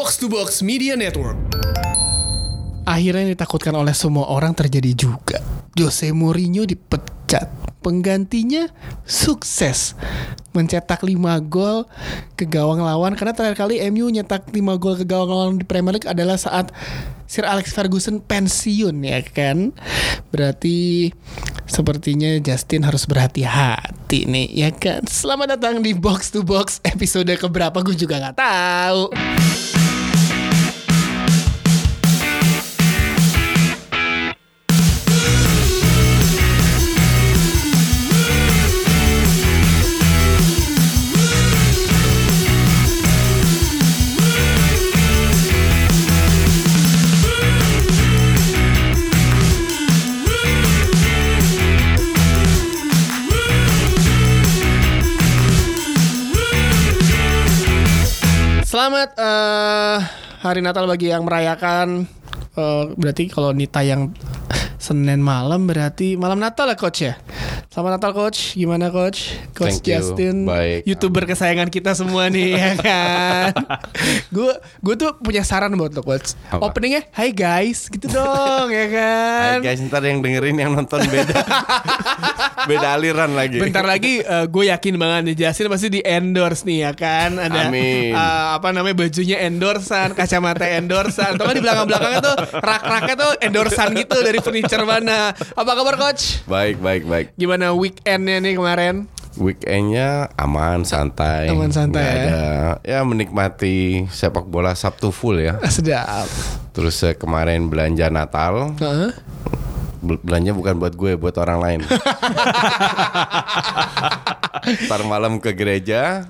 Box to Box Media Network. Akhirnya yang ditakutkan oleh semua orang terjadi juga. Jose Mourinho dipecat. Penggantinya sukses mencetak 5 gol ke gawang lawan karena terakhir kali MU nyetak 5 gol ke gawang lawan di Premier League adalah saat Sir Alex Ferguson pensiun ya kan. Berarti sepertinya Justin harus berhati-hati nih ya kan. Selamat datang di Box to Box episode keberapa gue juga nggak tahu. Eh, hari Natal bagi yang merayakan. Eh, berarti kalau ini tayang Senin malam berarti malam Natal ya coach ya. Selamat Natal coach. Gimana coach? Coach Thank you. Justin, Baik. youtuber kesayangan kita semua nih ya kan. Gue gue tuh punya saran buat lo coach. Apa? Openingnya, Hai guys, gitu dong ya Hai kan. guys, ntar yang dengerin yang nonton beda beda aliran lagi. Bentar lagi gue yakin banget nih Justin pasti di endorse nih ya kan ada Amin. eh, apa namanya bajunya endorsan kacamata endorsan atau kan di belakang belakangnya tuh rak raknya tuh endorsan gitu dari furniture mana apa kabar coach Baik, baik, baik. gimana weekendnya nih kemarin Weekendnya aman, santai. Aman, santai Nggak ya. ada ya menikmati sepak bola Sabtu full ya. Ah, sedap Terus eh, kemarin belanja Natal. Heeh. Bel- Belanja bukan buat gue, buat orang lain. Ntar malam ke gereja.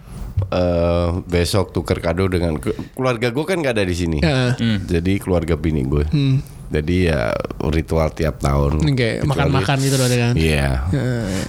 eh besok tuker kado dengan ke- keluarga gue kan nggak ada di sini. Heeh. Jadi keluarga bini gue. Jadi ya ritual tiap tahun. Oke, Kecuali- makan-makan gitu loh dengan Iya.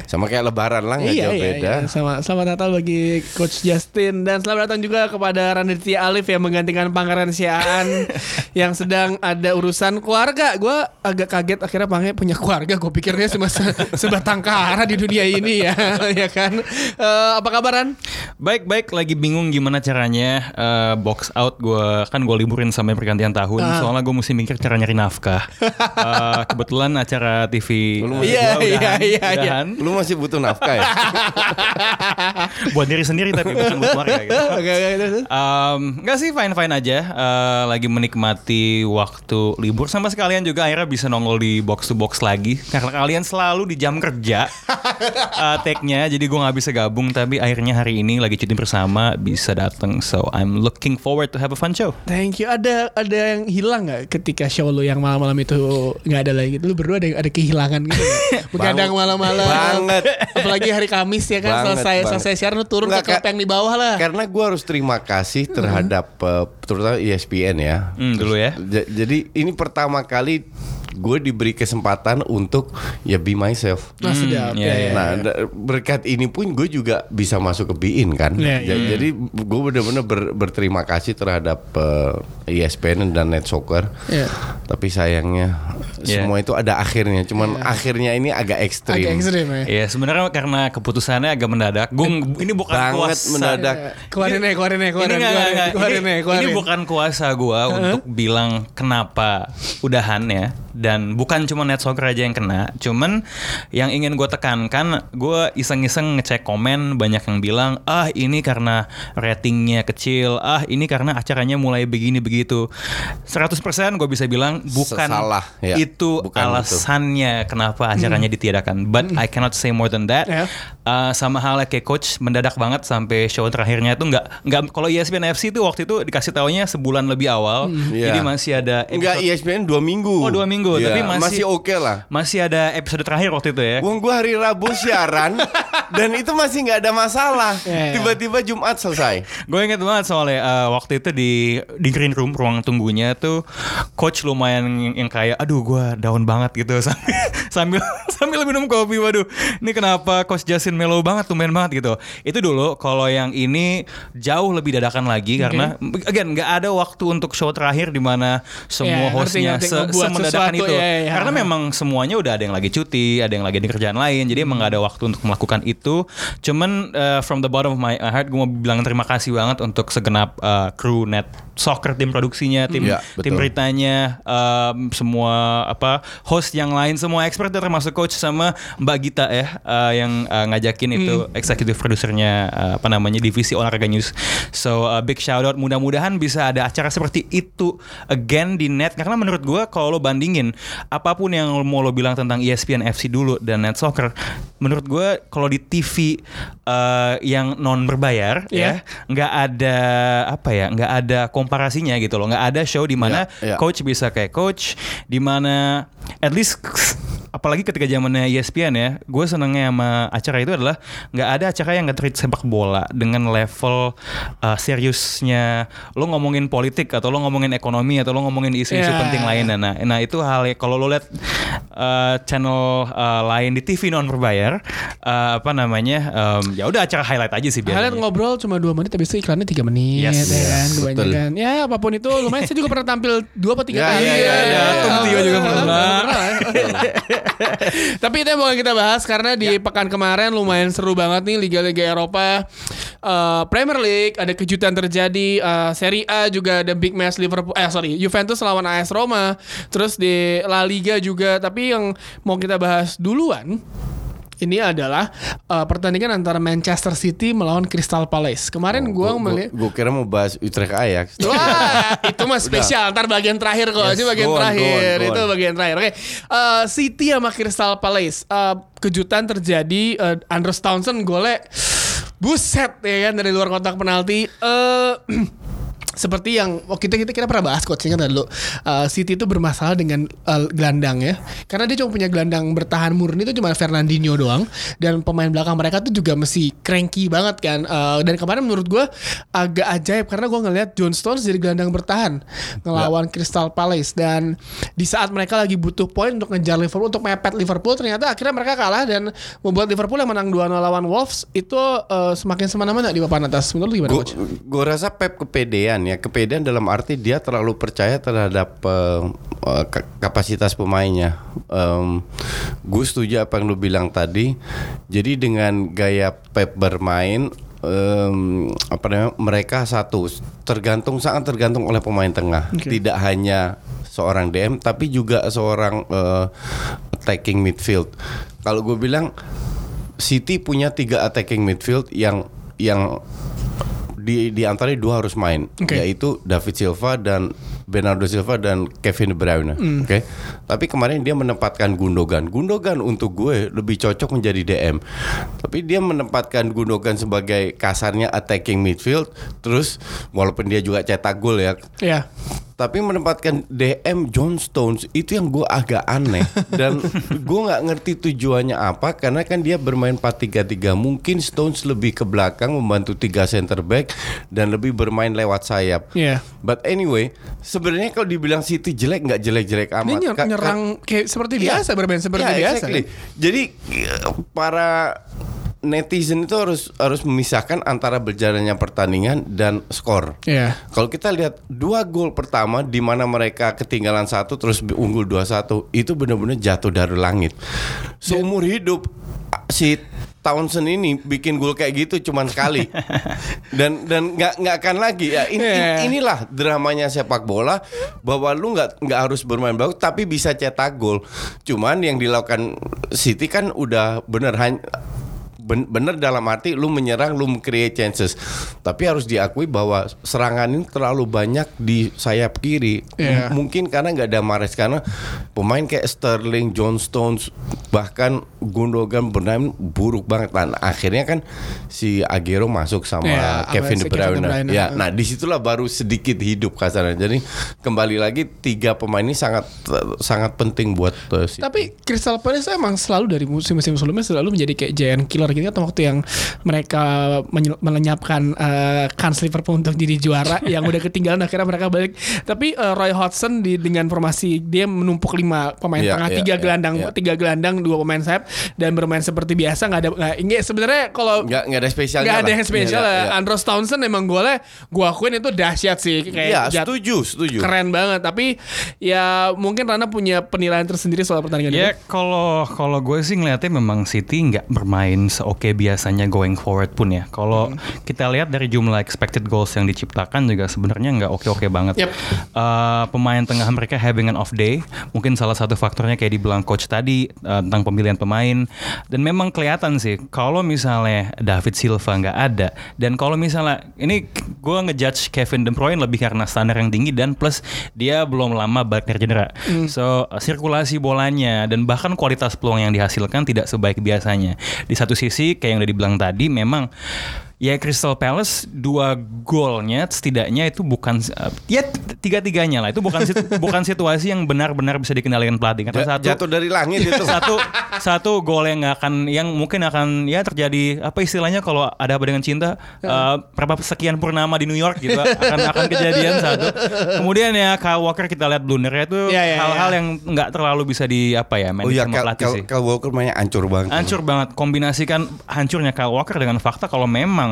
Sama kayak lebaran lah nggak Iya, jauh iya, beda. iya. Sama, selamat Natal bagi Coach Justin dan selamat datang juga kepada Ranitya Alif yang menggantikan Pangeran Siaan yang sedang ada urusan keluarga. Gue agak kaget akhirnya Pange punya keluarga. Gue pikirnya cuma se- sebatang kara di dunia ini ya, ya kan. Eh, apa kabaran? Baik baik lagi bingung gimana caranya eh, box out gue kan gue liburin sampai pergantian tahun Ah. soalnya gue mesti mikir cara nyari nafkah. Eh, kebetulan acara TV Lu Iya, iya, iya, iya. Lu masih butuh nafkah ya? buat diri sendiri tapi bukan buat keluarga gitu. Oke, oke, terus. Um, Enggak sih fine fine aja Eh, lagi menikmati waktu libur sama sekalian juga akhirnya bisa nongol di box to box lagi karena kalian selalu di jam kerja uh, take-nya jadi gue nggak bisa gabung tapi akhirnya hari ini lagi cuti bersama bisa datang so I'm looking forward to have a fun show Thank you. Ada ada yang hilang nggak ketika show lu yang malam-malam itu nggak ada lagi? Lu berdua ada ada kehilangan gitu? Begadang malam-malam. Banget. Apalagi hari Kamis ya kan Banget, selesai banget. selesai siaran lu turun Nggak, ke klub yang di bawah lah. Karena gue harus terima kasih terhadap eh, terutama ESPN ya. Hmm, dulu ya. Ja- Jadi ini pertama kali gue diberi kesempatan untuk ya be myself. Nah, sedap. iya, ya, iya. ya. Nah da- berkat ini pun gue juga bisa masuk ke BIN kan. Iya, Ja- iya. Jadi gue benar-benar ber- berterima kasih terhadap eh, ESPN dan Net Soccer. Iya. Tapi sayangnya Iya. semua itu ada akhirnya. Cuman akhirnya ini agak ekstrim. Agak ekstrim ya. Ya sebenarnya karena keputusannya agak mendadak. Gue ini bukan Banget kuasa. mendadak. Ya, Keluarin aja, keluarin aja, keluarin, ini, keluarin, keluarin Ini- aja, keluarin. ini bukan kuasa gue untuk bilang kenapa udahan ya dan bukan cuma net soccer aja yang kena cuman yang ingin gue tekankan gue iseng-iseng ngecek komen banyak yang bilang ah ini karena ratingnya kecil ah ini karena acaranya mulai begini begitu 100% gue bisa bilang bukan Salah, ya. itu Bukan alasannya kenapa acaranya ditiadakan but I cannot say more than that Ya. Uh, sama halnya kayak coach mendadak banget sampai show terakhirnya itu nggak nggak kalau E ESPN FC itu waktu itu dikasih taunya sebulan lebih awal Iya. jadi masih ada Enggak episode- ESPN dua minggu. Oh, dua minggu. Iya, Tapi masih- oke lah. masih ada episode terakhir waktu itu ya Wong gua hari Rabu siaran dan itu masih nggak ada masalah. Iya. Tiba-tiba Jumat selesai. Gue inget banget soalnya uh, waktu itu di di green room ruang tunggunya tuh coach lumayan yang, yang kayak aduh gue down banget gitu sambil sambil sambil minum kopi waduh ini kenapa coach Justin melo banget tumben banget gitu itu dulu kalau yang ini jauh lebih dadakan lagi karena again nggak ada waktu untuk show terakhir di mana semua ngerti, hostnya se- semendadakan sesuatu, itu ya, ya. karena memang semuanya udah ada yang lagi cuti ada yang lagi di kerjaan lain jadi emang nggak ada waktu untuk melakukan itu cuman uh, from the bottom of my heart gue mau bilang terima kasih banget untuk segenap uh, kru net soccer tim produksinya, tim Iya, tim beritanya, em, semua apa host yang lain semua expert termasuk coach sama Mbak Gita ya eh, yang eh, ngajakin itu eksekutif produsernya eh, apa namanya divisi olahraga news. So uh, big shout out mudah-mudahan bisa ada acara seperti itu again di net karena menurut gua kalau lo bandingin apa pun yang mau lo bilang tentang ESPN FC dulu dan net soccer menurut gua kalau di TV eh, yang non berbayar Iya. ya nggak ada apa ya nggak ada komparasinya gitu loh. Nggak ada show di mana Iya, iya. coach bisa kayak coach di mana at least apalagi ketika zamannya ESPN ya gue senengnya sama acara itu adalah nggak ada acara yang nge-treat sepak bola dengan level uh, seriusnya. Lo ngomongin politik atau lo ngomongin ekonomi atau lo ngomongin isu-isu Yeah. penting lainnya. Nah nah itu hal yang kalau lo lihat uh, channel uh, lain di TV non berbayar uh, apa namanya um, ya udah acara highlight aja sih Kalian biasanya ngobrol cuma 2 menit habis itu iklannya 3 menit Yes. ya kan? Yes, kebanyakan. Ya apa pun itu lumayan saya juga pernah tampil 2 atau 3 Ya, kali. ya, ya, ya. Tio juga pernah. Tapi itu yang mau kita bahas karena di pekan kemarin lumayan seru banget nih liga-liga Eropa. Eh, Premier League ada kejutan terjadi, Eh, Serie A juga ada big match Liverpool eh sorry, Juventus lawan AS Roma. Terus di La Liga juga, tapi yang mau kita bahas duluan ini adalah eh, pertandingan antara Manchester City melawan Crystal Palace. Kemarin gua melihat Gue kira mau bahas Utrecht Ajax. Wah, itu mah spesial. Ntar bagian terakhir kok. Yes, Ini bagian go on, terakhir. go on, go itu on. bagian terakhir. Oke. Eh, City sama Crystal Palace. Eh, kejutan terjadi. Uh, Andros Townsend golnya buset ya kan dari luar kotak penalti. Eh seperti yang oh, kita kita kita pernah bahas coach ingat dulu? Eh, City itu bermasalah dengan eh, gelandang ya. Karena dia cuma punya gelandang bertahan murni itu cuma Fernandinho doang. Dan pemain belakang mereka tuh juga masih cranky banget kan. Eh, dan kemarin menurut gue agak ajaib karena gue ngelihat John Stones jadi gelandang bertahan ngelawan Crystal Palace. Dan di saat mereka lagi butuh poin untuk ngejar Liverpool untuk mepet Liverpool ternyata akhirnya mereka kalah dan membuat Liverpool yang menang 2-0 lawan Wolves itu eh, semakin semena-mena di papan atas. Menurut lu gimana coach? Gue rasa Pep kepedean ya, kepedean dalam arti dia terlalu percaya terhadap ka- kapasitas pemainnya. gue setuju apa yang lu bilang tadi. Jadi dengan gaya Pep bermain em, apa namanya mereka satu tergantung sangat tergantung oleh pemain tengah Oke. tidak hanya seorang DM tapi juga seorang eh, attacking midfield kalau gue bilang City punya tiga attacking midfield yang yang di di antara dua harus main Oke. yaitu David Silva dan Bernardo Silva dan Kevin De Bruyne. Hmm. Oke. Tapi kemarin dia menempatkan Gundogan. Gundogan untuk gue lebih cocok menjadi DM. Tapi dia menempatkan Gundogan sebagai kasarnya attacking midfield terus walaupun dia juga cetak gol ya Ya. tapi menempatkan DM John Stones itu yang gue agak aneh dan gue nggak ngerti tujuannya apa karena kan dia bermain 4-3-3 mungkin Stones lebih ke belakang membantu tiga center back dan lebih bermain lewat sayap. Iya. But anyway, sebenarnya kalau dibilang City jelek nggak jelek-jelek amat. Dia nyer- Ka- ka- nyerang kayak seperti Iya. biasa bermain seperti Iya, biasa. exactly. Jadi para netizen itu harus harus memisahkan antara berjalannya pertandingan dan skor. Iya. Kalau kita lihat dua gol pertama di mana mereka ketinggalan satu terus unggul 2-1 itu benar-benar jatuh dari langit. Seumur hidup si Townsend ini bikin gol kayak gitu cuman sekali. Dan dan nggak nggak akan lagi. Ya ini, Yeah. ini- inilah dramanya sepak bola bahwa lu nggak nggak harus bermain bagus tapi bisa cetak gol. Cuman yang dilakukan City kan udah bener hanya ben- bener dalam arti lu menyerang lu create chances tapi harus diakui bahwa serangan ini terlalu banyak di sayap kiri. M- mungkin karena nggak ada Mahrez karena pemain kayak Sterling, John Stones bahkan Gundogan bermain buruk banget dan akhirnya kan si Aguero masuk sama sama Kevin De Bruyne. Ya, nah di situlah baru sedikit hidup kasarnya. Jadi kembali lagi tiga pemain ini sangat sangat penting buat uh. Tapi Crystal Palace emang selalu dari musim-musim sebelumnya selalu menjadi kayak giant killer gitu kan waktu yang mereka melenyapkan eh, kans Liverpool untuk jadi juara yang udah ketinggalan akhirnya mereka balik. Tapi eh, Roy Hodgson di dengan formasi dia menumpuk lima pemain Iya, tengah iya, tiga iya, gelandang iya. tiga gelandang dua pemain sayap dan bermain seperti biasa nggak ada nggak ini sebenarnya kalau Nggak nggak ada spesialnya. nggak ada lah. yang spesial Iya, lah. iya. Andros Townsend emang golnya gua akuin itu dahsyat sih kayak Iya, jat- setuju, setuju. keren banget tapi ya mungkin Rana punya penilaian tersendiri soal pertandingan Ya itu. kalau kalau gue sih ngeliatnya memang City nggak bermain seoke biasanya going forward pun ya. Kalau kita lihat dari jumlah expected goals yang diciptakan juga sebenarnya nggak oke-oke banget. Yep. Eh, pemain tengah mereka having an off day. Mungkin salah satu faktornya kayak dibilang coach tadi eh, tentang pemilihan pemain. Dan memang kelihatan sih kalau misalnya David Silva nggak ada dan kalau misalnya ini gue ngejudge Kevin De Bruyne lebih karena standar yang tinggi dan plus dia belum lama balik dari cedera. So sirkulasi bolanya dan bahkan kualitas peluang yang dihasilkan tidak sebaik biasanya. Di satu sisi kayak yang udah dibilang tadi memang Ya Crystal Palace dua golnya setidaknya itu bukan uh, ya tiga tiganya lah. Itu bukan sit- bukan situasi yang benar-benar bisa dikendalikan pelatih. Karena satu Jatuh dari langit itu. satu satu gol yang akan yang mungkin akan ya terjadi apa istilahnya kalau ada apa dengan cinta uh, berapa sekian purnama di New York gitu akan akan kejadian satu. Kemudian ya Kyle Walker kita lihat blundernya. Itu Ya, ya, hal-hal ya. yang nggak terlalu bisa di apa ya main Oh iya, sama Kel, pelatih Kel, sih. Kel Walker mainnya hancur banget. Hancur banget. Kombinasikan hancurnya Kyle Walker dengan fakta kalau memang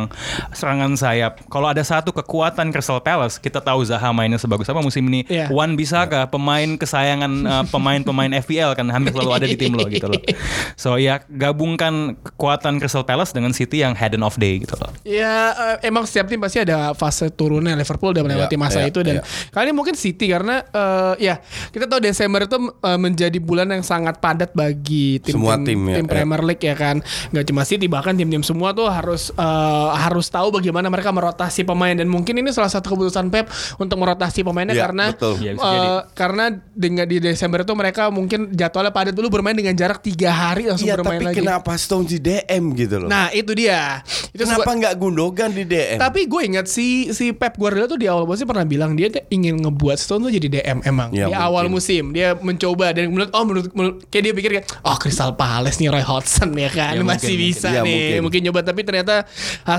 serangan sayap kalau ada satu kekuatan Crystal Palace kita tahu Zaha mainnya sebagus apa musim ini Iya. Wan Bisaka pemain kesayangan uh, pemain-pemain FPL kan hampir selalu ada di tim lo gitu loh so ya gabungkan kekuatan Crystal Palace dengan City yang head and off day gitu loh Ya eh, emang setiap tim pasti ada fase turunnya Liverpool udah melewati Iya, masa iya, itu dan iya. kali ini mungkin City karena eh, ya kita tahu Desember itu eh, menjadi bulan yang sangat padat bagi tim Semua tim, ya, tim iya. Premier League ya kan nggak cuma City bahkan tim-tim semua tuh harus eh, harus tahu bagaimana mereka merotasi pemain dan mungkin ini salah satu keputusan Pep untuk merotasi pemainnya Iya, karena betul. Iya, bisa eh, jadi. karena dengan di Desember itu mereka mungkin jadwalnya padat dulu bermain dengan jarak tiga hari langsung Iya, bermain tapi lagi. kenapa Stones di DM gitu loh? Nah itu dia. Itu kenapa nggak Gundogan di DM? tapi gue ingat si si Pep Guardiola tuh di awal musim pernah bilang dia tuh ingin ngebuat Stone tuh jadi DM emang Ya, di mungkin. awal musim dia mencoba dan menurut oh menurut, menurut kayak dia pikir kayak oh Crystal Palace nih Roy Hodgson ya kan Ya, masih mungkin, bisa. Ya, nih mungkin. mungkin. nyoba tapi ternyata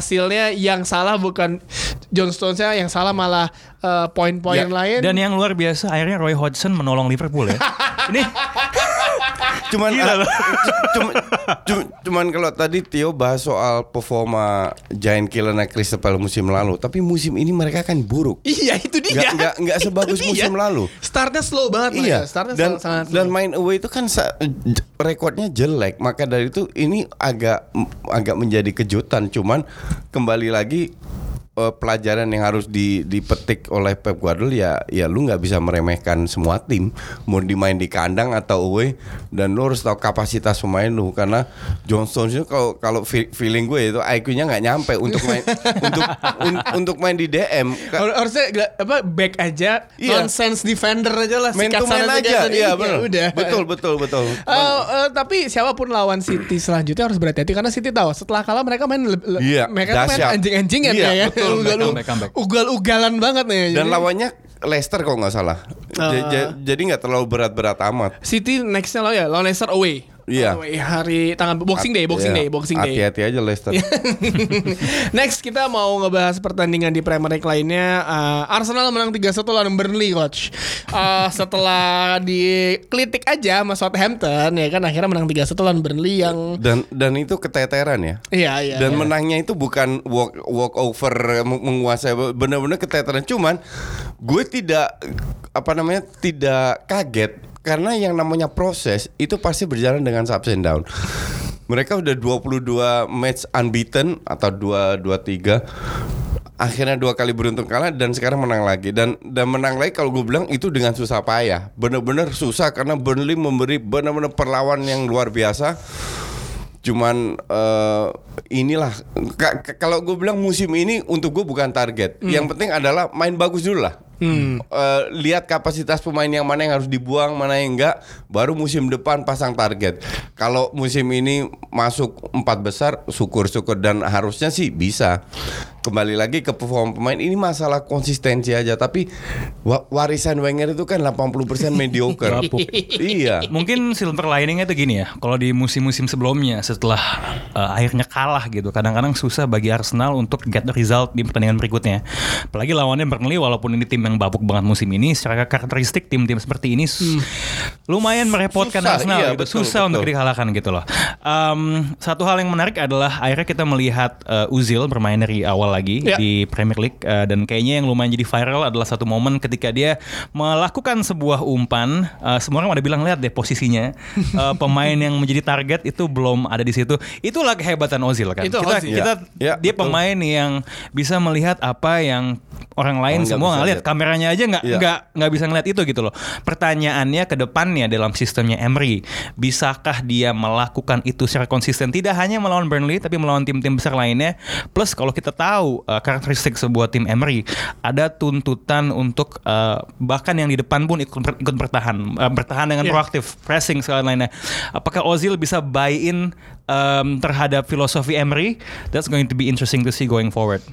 hasilnya yang salah bukan John Stones-nya yang salah malah eh, poin-poin Ya, lain. dan yang luar biasa akhirnya Roy Hodgson menolong Liverpool ya. Ini cuman loh. cuman, cuman, cuman kalau tadi Tio bahas soal performa Giant Killer naik Crystal Palace musim lalu, tapi musim ini mereka kan buruk. iya itu dia Nggak- nggak- nggak sebagus musim lalu. startnya slow banget Iya, mereka. startnya dan sangat, sangat dan main away itu kan rekornya jelek, maka dari itu ini agak agak menjadi kejutan. Cuman kembali lagi eh, pelajaran yang harus di- dipetik oleh Pep Guardiola ya ya lu nggak bisa meremehkan semua tim. Mau dimain di kandang atau away dan lu harus tahu kapasitas pemain lu. Karena John Stones itu kalau kalau fe- feeling gue itu IQ-nya nggak nyampe untuk main untuk un- untuk main di DM harusnya apa back aja Iya. nonsense defender aja lah main to main aja iya Ya udah. Betul betul betul. Eh, eh, tapi siapa pun lawan City selanjutnya harus berhati-hati karena City tahu setelah kalah mereka main Iya, mereka tuh main anjing-anjingan Iya, ya. betul, ugal, ugal-ugalan banget nih Dan Jadi, lawannya Leicester kalau nggak salah. Ah. ja- jadi nggak terlalu berat-berat amat. City nextnya lo ya lawan Leicester away Iya. Away, hari tanggal Boxing Day Boxing Iya. Day Boxing Day Hati-hati aja Leicester. Next kita mau ngebahas pertandingan di Premier League lainnya. Uh, Arsenal menang 3-1 lawan Burnley coach. Uh, setelah diklitik aja sama Southampton ya kan akhirnya menang 3-1 lawan Burnley yang Dan dan itu keteteran ya. iya iya. Dan iya. menangnya itu bukan walk walk over meng- menguasai benar-benar keteteran. Cuman gue tidak apa namanya tidak kaget karena yang namanya proses itu pasti berjalan dengan ups and down. Mereka udah 22 match unbeaten atau 2 2 3 akhirnya dua kali beruntun kalah dan sekarang menang lagi. Dan dan menang lagi kalau gue bilang itu dengan susah payah. Bener-bener susah karena Burnley memberi benar-benar perlawan yang luar biasa cuman eh, inilah ka- ka- kalau gue bilang musim ini untuk gue bukan target. Yang penting adalah main bagus dulu lah. Eh, lihat kapasitas pemain yang mana yang harus dibuang mana yang enggak baru musim depan pasang target. Kalau musim ini masuk empat besar syukur-syukur. Dan harusnya sih bisa kembali lagi ke perform pemain ini masalah konsistensi aja tapi wa- warisan Wenger itu kan 80% mediocre. iya. Mungkin silver liningnya itu gini ya. Kalau di musim-musim sebelumnya setelah uh, akhirnya kalah gitu, kadang-kadang susah bagi Arsenal untuk get the result di pertandingan berikutnya. Apalagi lawannya Burnley walaupun ini tim yang babuk banget musim ini, secara karakteristik tim-tim seperti ini s- lumayan merepotkan Susah, Arsenal iya, gitu. betul, susah untuk betul. dikalahkan gitu loh. Um, satu hal yang menarik adalah akhirnya kita melihat uh, Uzil bermain dari awal lagi Ya. di Premier League uh, dan kayaknya yang lumayan jadi viral adalah satu momen ketika dia melakukan sebuah umpan. Uh, semua orang pada bilang lihat deh posisinya. Uh, pemain yang menjadi target itu belum ada di situ. Itulah kehebatan Ozil kan? Itu kita Ozil. kita Ya, ya, dia betul. pemain yang bisa melihat apa yang orang lain Orang semua nggak lihat. Kameranya aja nggak Ya. nggak nggak bisa ngeliat itu gitu loh. Pertanyaannya ke depannya dalam sistemnya Emery bisakah dia melakukan itu secara konsisten? Tidak hanya melawan Burnley tapi melawan tim-tim besar lainnya. Plus kalau kita tahu uh, karakteristik sebuah tim Emery ada tuntutan untuk uh, bahkan yang di depan pun ikut ikut bertahan uh, bertahan dengan Yeah. proaktif pressing segala lainnya. Apakah Ozil bisa buy in um, terhadap filosofi Emery? That's going to be interesting to see going forward.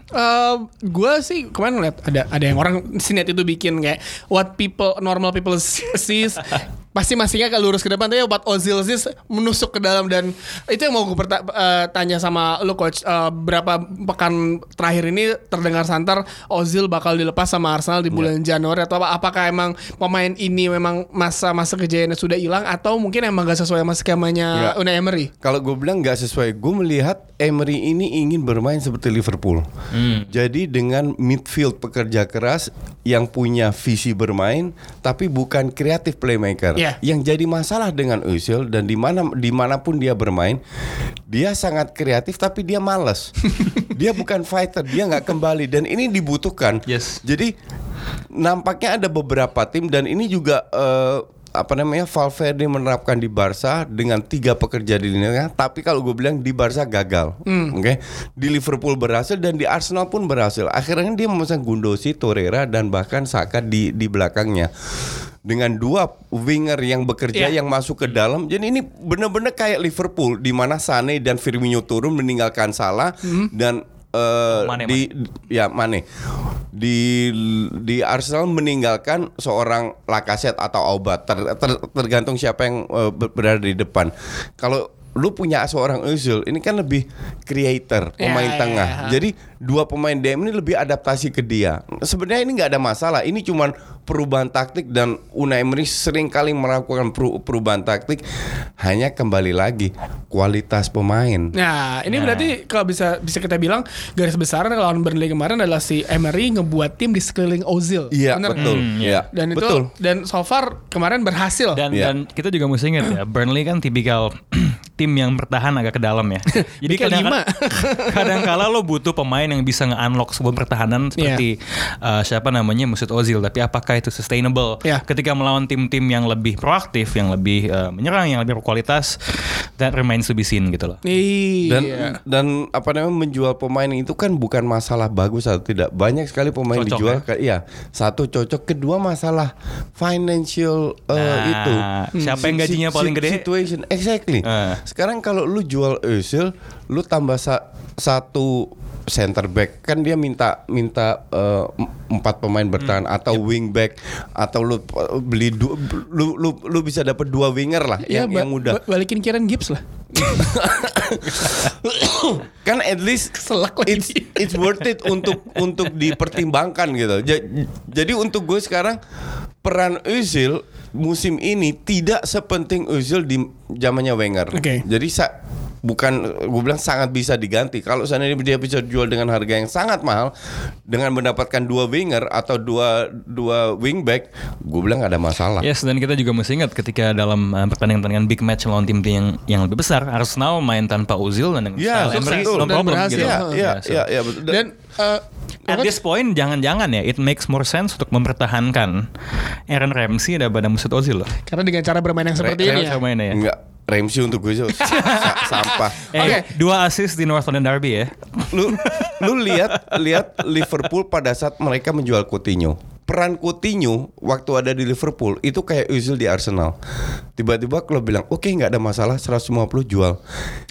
Gue sih kemarin ngeliat ada ada yang orang sinet itu bikin kayak what people normal people sees pasti masihnya ke lurus ke depan tapi what Ozil sees menusuk ke dalam dan itu yang mau gue tanya sama lu coach. Eh, berapa pekan terakhir ini terdengar santer Ozil bakal dilepas sama Arsenal di bulan Januari atau apa? Apakah emang pemain ini memang masa-masa kejayaannya sudah hilang atau mungkin emang gak sesuai sama skemanya Ya. Unai Emery? Kalau gue bilang nggak sesuai, gue melihat Emery ini ingin bermain seperti Liverpool. Jadi dengan midfield pekerja keras yang punya visi bermain, tapi bukan kreatif playmaker. Iya. Yang jadi masalah dengan Özil dan di mana di mana pun dia bermain, dia sangat kreatif tapi dia malas. dia bukan fighter, dia nggak kembali dan ini dibutuhkan. Yes. Jadi nampaknya ada beberapa tim dan ini juga eh, apa namanya Valverde menerapkan di Barca dengan tiga pekerja di lini tengah, tapi kalau gue bilang di Barca gagal, oke? Di Liverpool berhasil dan di Arsenal pun berhasil. Akhirnya dia memesan Gundosi, Torreira dan bahkan Saka di di belakangnya dengan dua winger yang bekerja Iya. yang masuk ke dalam. Jadi ini benar-benar kayak Liverpool di mana Sane dan Firmino turun meninggalkan Salah dan eh, Mane, di ya Mane. Di di Arsenal meninggalkan seorang Lacazette atau Auba. Ter- ter- tergantung siapa yang ber- berada di depan. Kalau lu punya seorang Özil ini kan lebih creator Ya, pemain ya, tengah. ya. Jadi dua pemain DM ini lebih adaptasi ke dia. Sebenarnya ini nggak ada masalah. Ini cuman perubahan taktik dan Unai Emery sering kali melakukan peru- perubahan taktik. Hanya kembali lagi kualitas pemain. Nah, ini berarti kalau bisa bisa kita bilang garis besar lawan Burnley kemarin adalah si Emery ngebuat tim di sekeliling Ozil. Iya Bener betul. Hmm, Iya Dan itu betul. dan so far kemarin berhasil. Dan Iya. dan kita juga mesti ingat ya, Burnley kan tipikal tim yang bertahan agak ke dalam ya. Jadi kadang lima. kadang kala lo butuh pemain yang bisa nge-unlock sebuah pertahanan seperti uh, siapa namanya Mesut Ozil, tapi apakah itu sustainable? Iya. Ketika melawan tim-tim yang lebih proaktif, yang lebih uh, menyerang, yang lebih berkualitas, that remains to be seen gitu loh. dan Iya. dan apa namanya menjual pemain itu kan bukan masalah bagus atau tidak banyak sekali pemain Cocok, dijual Ka- iya satu cocok kedua masalah financial eh, Nah, itu siapa yang gajinya paling gede? situation exactly Eh. Sekarang kalau lu jual Özil lu tambah sa- satu center back kan dia minta minta eh, empat pemain bertahan Hmm. atau wing back atau lu eh, beli du- lu lu lu bisa dapat dua winger lah Ya, yang, ba- yang muda ba- balikin Kieran Gibbs lah. kan at least Selak lagi. it's, it's worth it untuk untuk dipertimbangkan gitu. Ja- Jadi untuk gue sekarang peran Özil musim ini tidak sepenting Özil di zamannya Wenger. Oke. Jadi sa- bukan gue bilang sangat bisa diganti. Kalau seandainya dia bisa jual dengan harga yang sangat mahal dengan mendapatkan dua winger atau dua dua wingback, gue bilang gak ada masalah. Yes, dan kita juga mesti ingat ketika dalam uh, pertandingan-pertandingan big match lawan tim-tim yang yang lebih besar, Arsenal main tanpa Ozil dan dengan Iya, style Emery, no Dan problem berhasil. gitu. Iya, iya, so- iya, iya, betul. Dan eh, At this point jangan-jangan ya it makes more sense untuk mempertahankan Aaron Ramsey daripada Mesut Ozil loh. karena dengan cara bermain yang seperti Re- ini ya. mainnya ya. Enggak, Ramsey untuk gue sa- sa- sampah. Eh, Oke. dua assist di North London Derby ya. lu lu lihat lihat Liverpool pada saat mereka menjual Coutinho. Peran Coutinho waktu ada di Liverpool itu kayak Özil di Arsenal. Tiba-tiba klub bilang, "Oke, nggak ada masalah, 150 jual."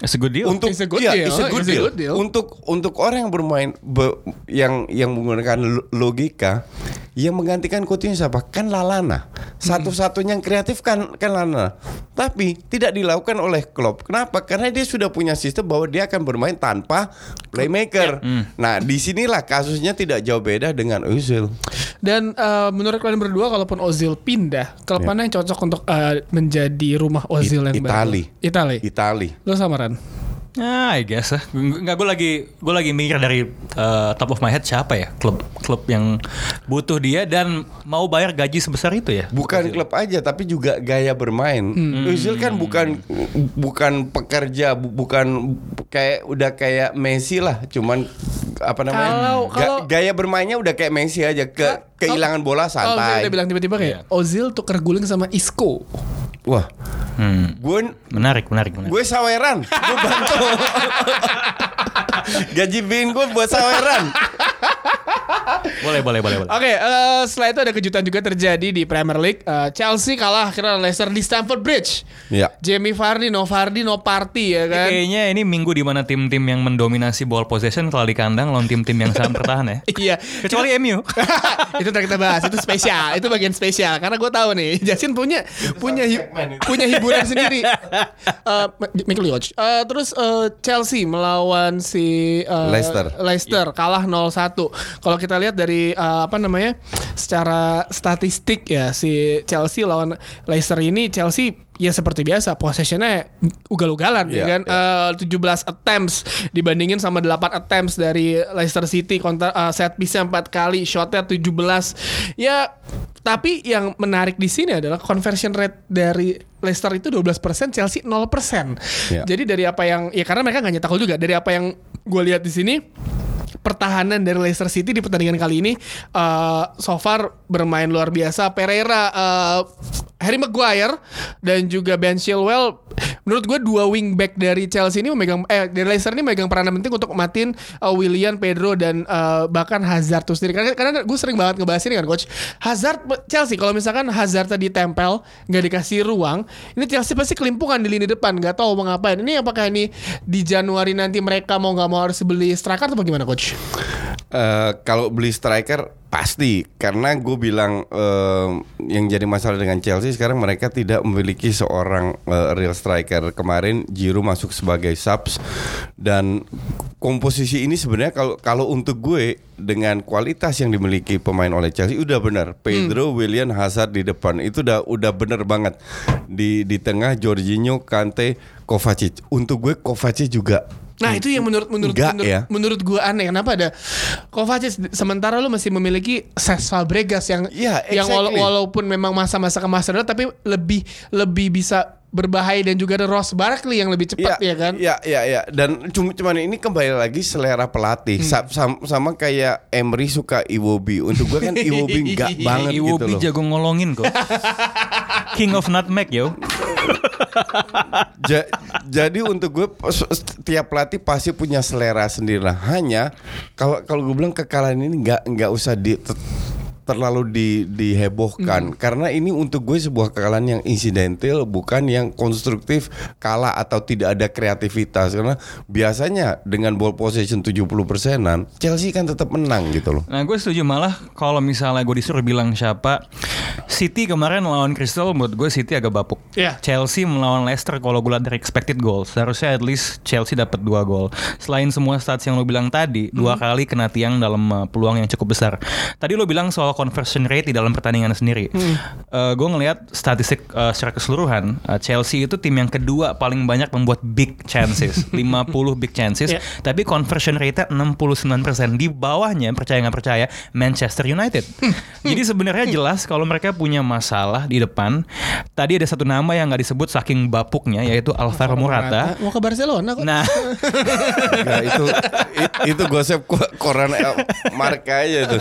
It's a good deal. Untuk It's a good iya, deal, it's a good it's a deal. good deal. Untuk untuk orang yang bermain be- yang yang menggunakan lo- logika yang menggantikan Coutinho siapa? Kan Lalana. Satu-satunya yang kreatif kan kan Lalana. Tapi tidak dilakukan oleh Klopp. Kenapa? Karena dia sudah punya sistem bahwa dia akan bermain tanpa playmaker. Nah, di sinilah kasusnya tidak jauh beda dengan Özil. Dan eh, menurut kalian berdua kalaupun Ozil pindah, klub mana yang cocok untuk eh, menjadi rumah Ozil yang baru? Itali. Itali. Itali. Lo sama Ran? Ah, I guess lah. Enggak gue lagi gue lagi mikir dari uh, top of my head siapa ya klub klub yang butuh dia dan mau bayar gaji sebesar itu ya. Bukan klub aja tapi juga gaya bermain. Özil kan bukan bukan pekerja, bu- bukan kayak udah kayak Messi lah, cuman apa namanya? Kalau- ga- kalau- gaya bermainnya udah kayak Messi aja ke kehilangan bola Kalau santai. kita bilang tiba-tiba kayak Ozil tuker guling sama Isco. Wah, Hmm. gue Menarik, menarik, menarik. gue saweran, gue bantu. Gaji bin gue buat saweran. boleh, boleh, boleh, boleh. Oke, eh, setelah itu ada kejutan juga terjadi di Premier League. Eh, Chelsea kalah akhirnya Leicester di Stamford Bridge. Ya. Jamie Vardy, no Vardy, no party ya kan. Kayaknya ini minggu di mana tim-tim yang mendominasi ball possession kalau di kandang lawan tim-tim yang sangat bertahan ya. Iya. Kecuali MU. itu ntar kita bahas itu spesial itu bagian spesial karena gue tahu nih Jasin punya punya hi- punya hiburan sendiri. Uh, Michael Koch Uh, terus uh, Chelsea melawan si uh, Leicester. Leicester. Kalah 0-1 kalau kita lihat dari uh, apa namanya secara statistik ya si Chelsea lawan Leicester ini Chelsea ya seperti biasa possessionnya ugal-ugalan ya Iya, kan? Eh, 17 attempts dibandingin sama 8 attempts dari Leicester City kontra eh, set piece 4 kali shotnya 17 ya tapi yang menarik di sini adalah conversion rate dari Leicester itu 12% Chelsea 0% Iya. jadi dari apa yang ya karena mereka nggak nyetak gol juga dari apa yang gue lihat di sini pertahanan dari Leicester City di pertandingan kali ini eh, so far bermain luar biasa. Pereira, eh, Harry Maguire dan juga Ben Chilwell menurut gue dua wingback dari Chelsea ini memegang eh dari Leicester ini memegang peranan penting untuk matiin eh, William, Pedro dan eh, bahkan Hazard tuh sendiri. Karena, karena gue sering banget ngebahas ini kan coach. Hazard Chelsea kalau misalkan Hazard tadi tempel nggak dikasih ruang, ini Chelsea pasti kelimpungan di lini depan nggak tahu mau ngapain. Ini apakah ini di Januari nanti mereka mau nggak mau harus beli striker atau bagaimana coach? Eh, kalau beli striker pasti. Karena gue bilang eh, yang jadi masalah dengan Chelsea sekarang mereka tidak memiliki seorang eh, real striker. Kemarin Giroud masuk sebagai subs. Dan komposisi ini sebenarnya kalau kalau untuk gue dengan kualitas yang dimiliki pemain oleh Chelsea udah benar. Pedro, William, Hazard di depan itu udah udah bener banget. Di di tengah Jorginho, Kante, Kovacic. Untuk gue Kovacic juga Nah itu yang menurut menurut Enggak, menurut, ya. menurut gue aneh kenapa ada Kovacic sementara lu masih memiliki Cesc Fabregas yang Iya, yang wala- exactly. walaupun memang masa-masa kemasan tapi lebih lebih bisa berbahaya dan juga ada Ross Barkley yang lebih cepat ya, kan? Iya, iya, iya. Dan cuma cuman ini kembali lagi selera pelatih. Hmm. Sa- sam- sama kayak Emery suka Iwobi. Untuk gue kan Iwobi enggak banget gitu Iwobi loh. jago ngolongin kok. King of nutmeg yo. Ja- jadi untuk gue pos- tiap pelatih pasti punya selera sendiri lah. Hanya kalau kalau gue bilang kekalahan ini nggak nggak usah di terlalu di dihebohkan. Karena ini untuk gue sebuah kekalahan yang insidental bukan yang konstruktif kalah atau tidak ada kreativitas. Karena biasanya dengan ball possession 70 persenan Chelsea kan tetap menang gitu loh. Nah gue setuju. Malah kalau misalnya gue disuruh bilang siapa City kemarin melawan Crystal menurut gue City agak bapuk. Iya. Chelsea melawan Leicester kalau gue lihat dari expected goals Seharusnya at least Chelsea dapat dua gol. Selain semua stats yang lo bilang tadi Dua kali kena tiang dalam uh, peluang yang cukup besar. Tadi lo bilang soal conversion rate di dalam pertandingan sendiri gue ngelihat statistik uh, secara keseluruhan uh, Chelsea itu tim yang kedua paling banyak membuat big chances 50 big chances Iya. tapi conversion rate-nya 69% di bawahnya percaya nggak percaya Manchester United. Jadi sebenarnya jelas kalau mereka punya masalah di depan. Tadi ada satu nama yang nggak disebut saking bapuknya yaitu Alvaro Morata. Mau ke Barcelona kok. Nah, Ya, itu itu gosip ko- koran eh, marka aja itu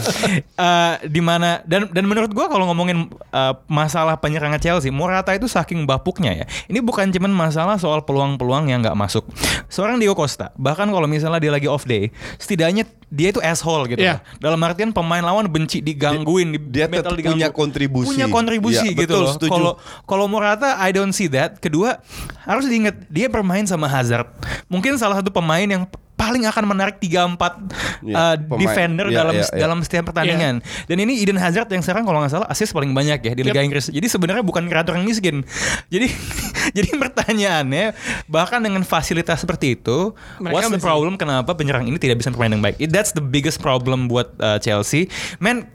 eh, di gimana dan dan menurut gua kalau ngomongin uh, masalah penyerangan Chelsea, Morata itu saking bapuknya ya. Ini bukan cuman masalah soal peluang-peluang yang nggak masuk. Seorang Diego Costa, bahkan kalau misalnya dia lagi off day, setidaknya dia itu asshole gitu. Iya. Dalam artian pemain lawan benci digangguin, Dia- dia metal tetap punya kontribusi. Punya kontribusi Iya, gitu betul, loh. Kalau kalau Morata I don't see that. Kedua, harus diingat dia bermain sama Hazard. Mungkin salah satu pemain yang paling akan menarik 3 4 Iya, uh, defender Iya, dalam iya, iya. dalam setiap pertandingan. Dan ini Eden Hazard yang sekarang kalau nggak salah assist paling banyak ya di Liga Yep. Inggris. Jadi sebenarnya bukan kreator yang miskin. Jadi jadi pertanyaannya bahkan dengan fasilitas seperti itu, Mereka what's the problem kenapa penyerang ini tidak bisa bermain dengan baik? It- That's the biggest problem buat uh, Chelsea. Man,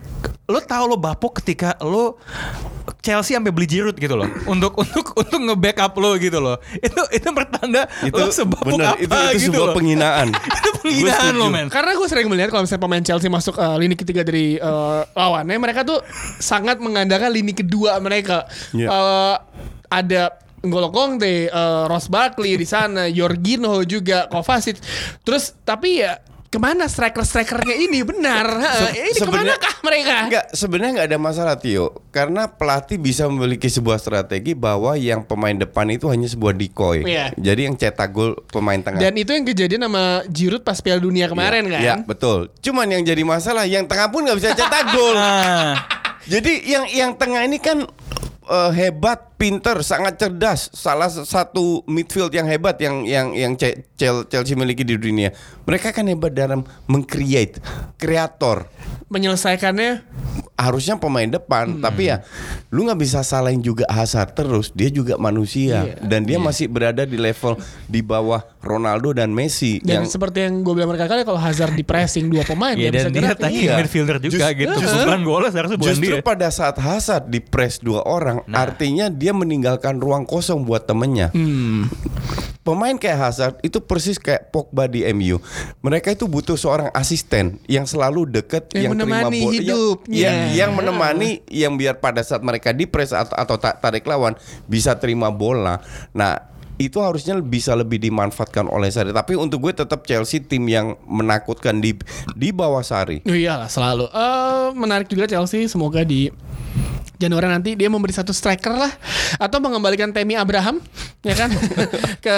lo tahu lo bapuk ketika lo Chelsea sampai beli Giroud gitu loh untuk untuk untuk nge-backup lo gitu loh. Itu itu pertanda itu lo sebapuk bener, apa itu itu gitu sebuah loh. penghinaan. itu penghinaan lo men. Karena gue sering melihat kalau misalnya pemain Chelsea masuk eh, lini ketiga dari eh, lawannya, mereka tuh sangat mengandalkan lini kedua mereka. Iya. Eh, ada N'Golo Conte, eh, Ross Barkley di sana, Jorginho juga, Kovacic. Terus tapi ya ke mana striker-strikernya ini benar? Se- ini sebenarnya- ke mana kah mereka? Enggak, sebenarnya nggak ada masalah Tio, karena pelatih bisa memiliki sebuah strategi bahwa yang pemain depan itu hanya sebuah decoy. Iya. Jadi yang cetak gol pemain tengah. Dan itu yang kejadian sama Giroud pas Piala Dunia kemarin Iya, kan? Iya, betul. Cuman yang jadi masalah yang tengah pun nggak bisa cetak gol. Ah. Jadi yang yang tengah ini kan eh, hebat, pinter, sangat cerdas. Salah satu midfield yang hebat yang yang yang Chelsea miliki di dunia. Mereka kan hebat dalam mengcreate, kreator. Menyelesaikannya Harusnya pemain depan, tapi ya lu nggak bisa salahin juga Hazard terus. Dia juga manusia Iya. dan dia masih berada di level di bawah Ronaldo dan Messi dan yang seperti yang gue bilang berkali-kali kalau Hazard di pressing dua pemain Iya dia bisa dan dia gerak. Iya. midfielder juga Just- gitu. Bukan bukan Justru dia. pada saat Hazard di press dua orang, artinya dia meninggalkan ruang kosong buat temennya. Hmm. Pemain kayak Hazard itu persis kayak Pogba di MU. Mereka itu butuh seorang asisten yang selalu deket, Yang menemani bola- yang- hidupnya. yang, yang menemani, yang biar pada saat mereka di press atau, atau ta- tarik lawan bisa terima bola. Nah itu harusnya bisa lebih dimanfaatkan oleh Sari. Tapi untuk gue tetap Chelsea tim yang menakutkan di di bawah Sari. Iyalah selalu. Eh menarik juga Chelsea semoga di Januari nanti dia memberi satu striker lah atau mengembalikan Temi Abraham ya kan ke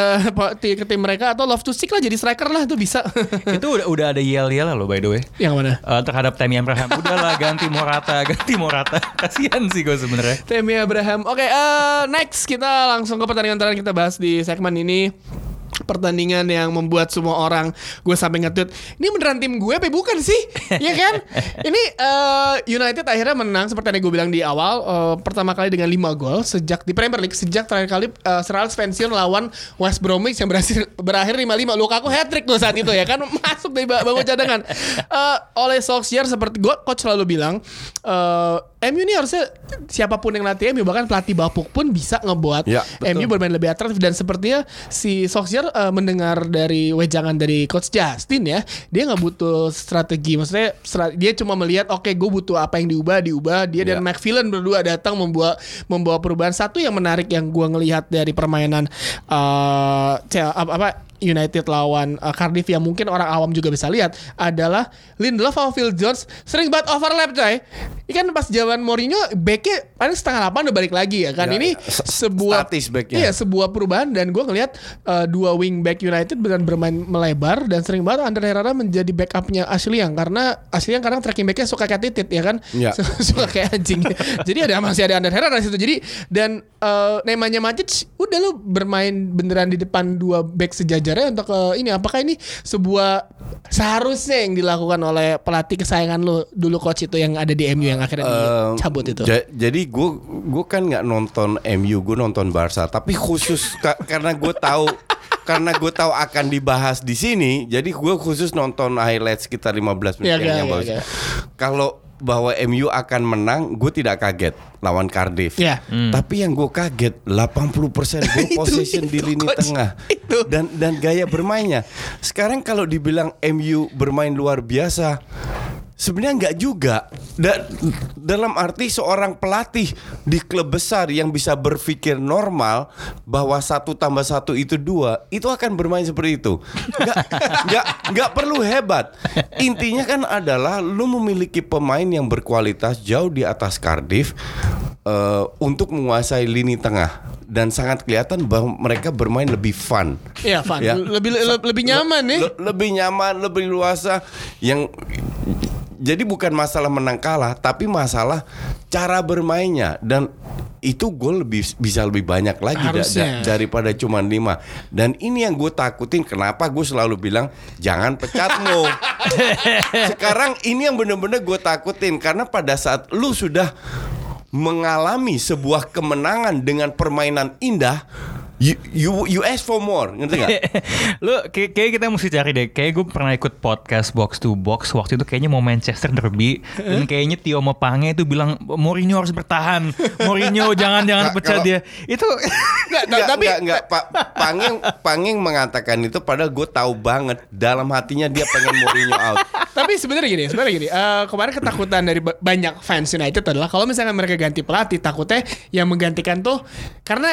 ke tim mereka atau Love to Stick lah jadi striker lah itu bisa. itu udah udah ada yel-yel loh by the way. yang mana? Eh, terhadap Tammy Abraham udahlah ganti Morata ganti Morata kasihan sih gue sebenarnya Temi Abraham. Oke, eh, next kita langsung ke pertandingan terakhir kita bahas di segmen ini. Pertandingan yang membuat semua orang gue sampai nge-tweet Ini beneran tim gue apa bukan sih? Iya kan? Ini eh, United akhirnya menang Seperti yang gue bilang di awal eh, Pertama kali dengan 5 gol Sejak di Premier League Sejak terakhir kali uh, Sir Alex pensiun lawan West Bromwich Yang berhasil berakhir 5-5 Lukaku hat-trick tuh saat itu ya kan Masuk dari bangku cadangan Eh, Oleh Solskjaer seperti gue Coach selalu bilang eh, MU ini harusnya siapa pun yang latih MU bahkan pelatih bapuk pun bisa ngebuat Ya, betul. MU bermain lebih atraktif dan sepertinya si Solskjaer eh, mendengar dari wejangan dari coach Justin ya dia nggak butuh strategi. Maksudnya stra- dia cuma melihat oke gue butuh apa yang diubah diubah. Dia dan Ya. McPhillan berdua datang membawa membawa perubahan. Satu yang menarik yang gua ngelihat dari permainan Chel- apa, apa United lawan uh, Cardiff yang mungkin orang awam juga bisa lihat adalah Lindelof sama Phil Jones sering banget overlap coy. Ini kan pas zaman Mourinho backnya paling setengah delapan udah balik lagi ya kan. Ya, ini ya. Sebuah. Iya, sebuah perubahan dan gue ngelihat uh, dua wing back United benar bermain melebar dan sering banget Ander Herrera menjadi backupnya Ashley Young karena Ashley Young kadang tracking backnya suka kayak titit ya kan Iya. suka kayak anjing jadi ada masih ada Ander Herrera di situ jadi dan uh, namanya Matic udah lu bermain beneran di depan dua back sejajarnya untuk uh, ini apakah ini sebuah seharusnya yang dilakukan oleh pelatih kesayangan lu dulu coach itu yang ada di MU yang akhirnya Em, dicabut itu ja- jadi gue gue kan nggak nonton MU, gue nonton Barca. Tapi khusus ka- karena gue tahu karena gue tahu akan dibahas di sini, jadi gue khusus nonton highlights sekitar 15 menit Iya, yang, iya, yang iya, bagus. iya. Kalau bahwa MU akan menang, gue tidak kaget lawan Cardiff. Iya. Tapi yang gue kaget 80% ball Itu, possession di lini coach. tengah Itu. dan dan gaya bermainnya. Sekarang kalau dibilang MU bermain luar biasa, Sebenarnya nggak juga. Da- dalam arti seorang pelatih di klub besar yang bisa berpikir normal bahwa satu tambah satu itu dua, itu akan bermain seperti itu. Nggak nggak nggak perlu hebat. Intinya kan adalah lu memiliki pemain yang berkualitas jauh di atas Cardiff eh, untuk menguasai lini tengah dan sangat kelihatan bahwa mereka bermain lebih fun. Iya, Van. Ya. Lebih le- lebih nyaman nih. Le- lebih nyaman, lebih luasa. Yang jadi bukan masalah menang kalah, tapi masalah cara bermainnya dan itu gol lebih bisa lebih banyak lagi da- da- daripada cuma lima. Dan ini yang gue takutin. Kenapa gue selalu bilang jangan pecat Mo. Sekarang ini yang bener-bener gue takutin karena pada saat lu sudah mengalami sebuah kemenangan dengan permainan indah, you you, you ask for more, ngerti nggak? Lu kayak, kayak kita mesti cari deh. Kayak gue pernah ikut podcast box to box waktu itu kayaknya mau Manchester Derby dan kayaknya Tio Mapange itu bilang Mourinho harus bertahan. Mourinho jangan jangan pecat kalau- dia. Itu Nggak, Nggak, tapi nggak, nggak. Pak Panging Panging mengatakan itu padahal gue tahu banget dalam hatinya dia pengen Mourinho out. tapi sebenarnya gini, sebenarnya gini. eh, kemarin ketakutan dari ba- banyak fans United adalah kalau misalnya mereka ganti pelatih, takutnya yang menggantikan tuh karena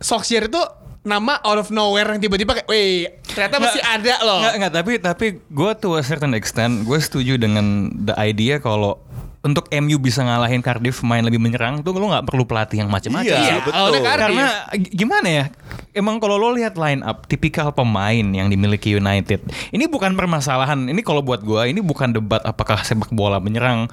Solskjaer itu nama out of nowhere yang tiba-tiba kayak, wih ternyata masih ada loh. Nggak, nggak, tapi tapi gue to a certain extent gue setuju dengan the idea kalau untuk MU bisa ngalahin Cardiff main lebih menyerang tuh lu nggak perlu pelatih yang macam-macam. Iya, Iya, betul. Karena gimana ya? Emang kalau lo lihat line up tipikal pemain yang dimiliki United. Ini bukan permasalahan. Ini kalau buat gua ini bukan debat apakah sepak bola menyerang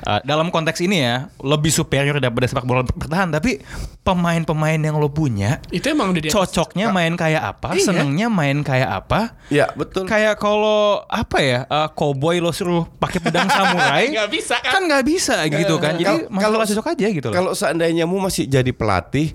Uh, dalam konteks ini ya lebih superior daripada sepak bola bertahan, tapi pemain-pemain yang lo punya itu emang udah dia. cocoknya main kayak apa, Iya. senengnya main kayak apa. Ya betul. Kayak kalau apa ya, uh, cowboy lo suruh pakai pedang samurai, Nggak bisa, kan? kan nggak bisa gitu kan. Jadi Kal- masalah cocok aja gitu loh. Kalau seandainya mu masih jadi pelatih,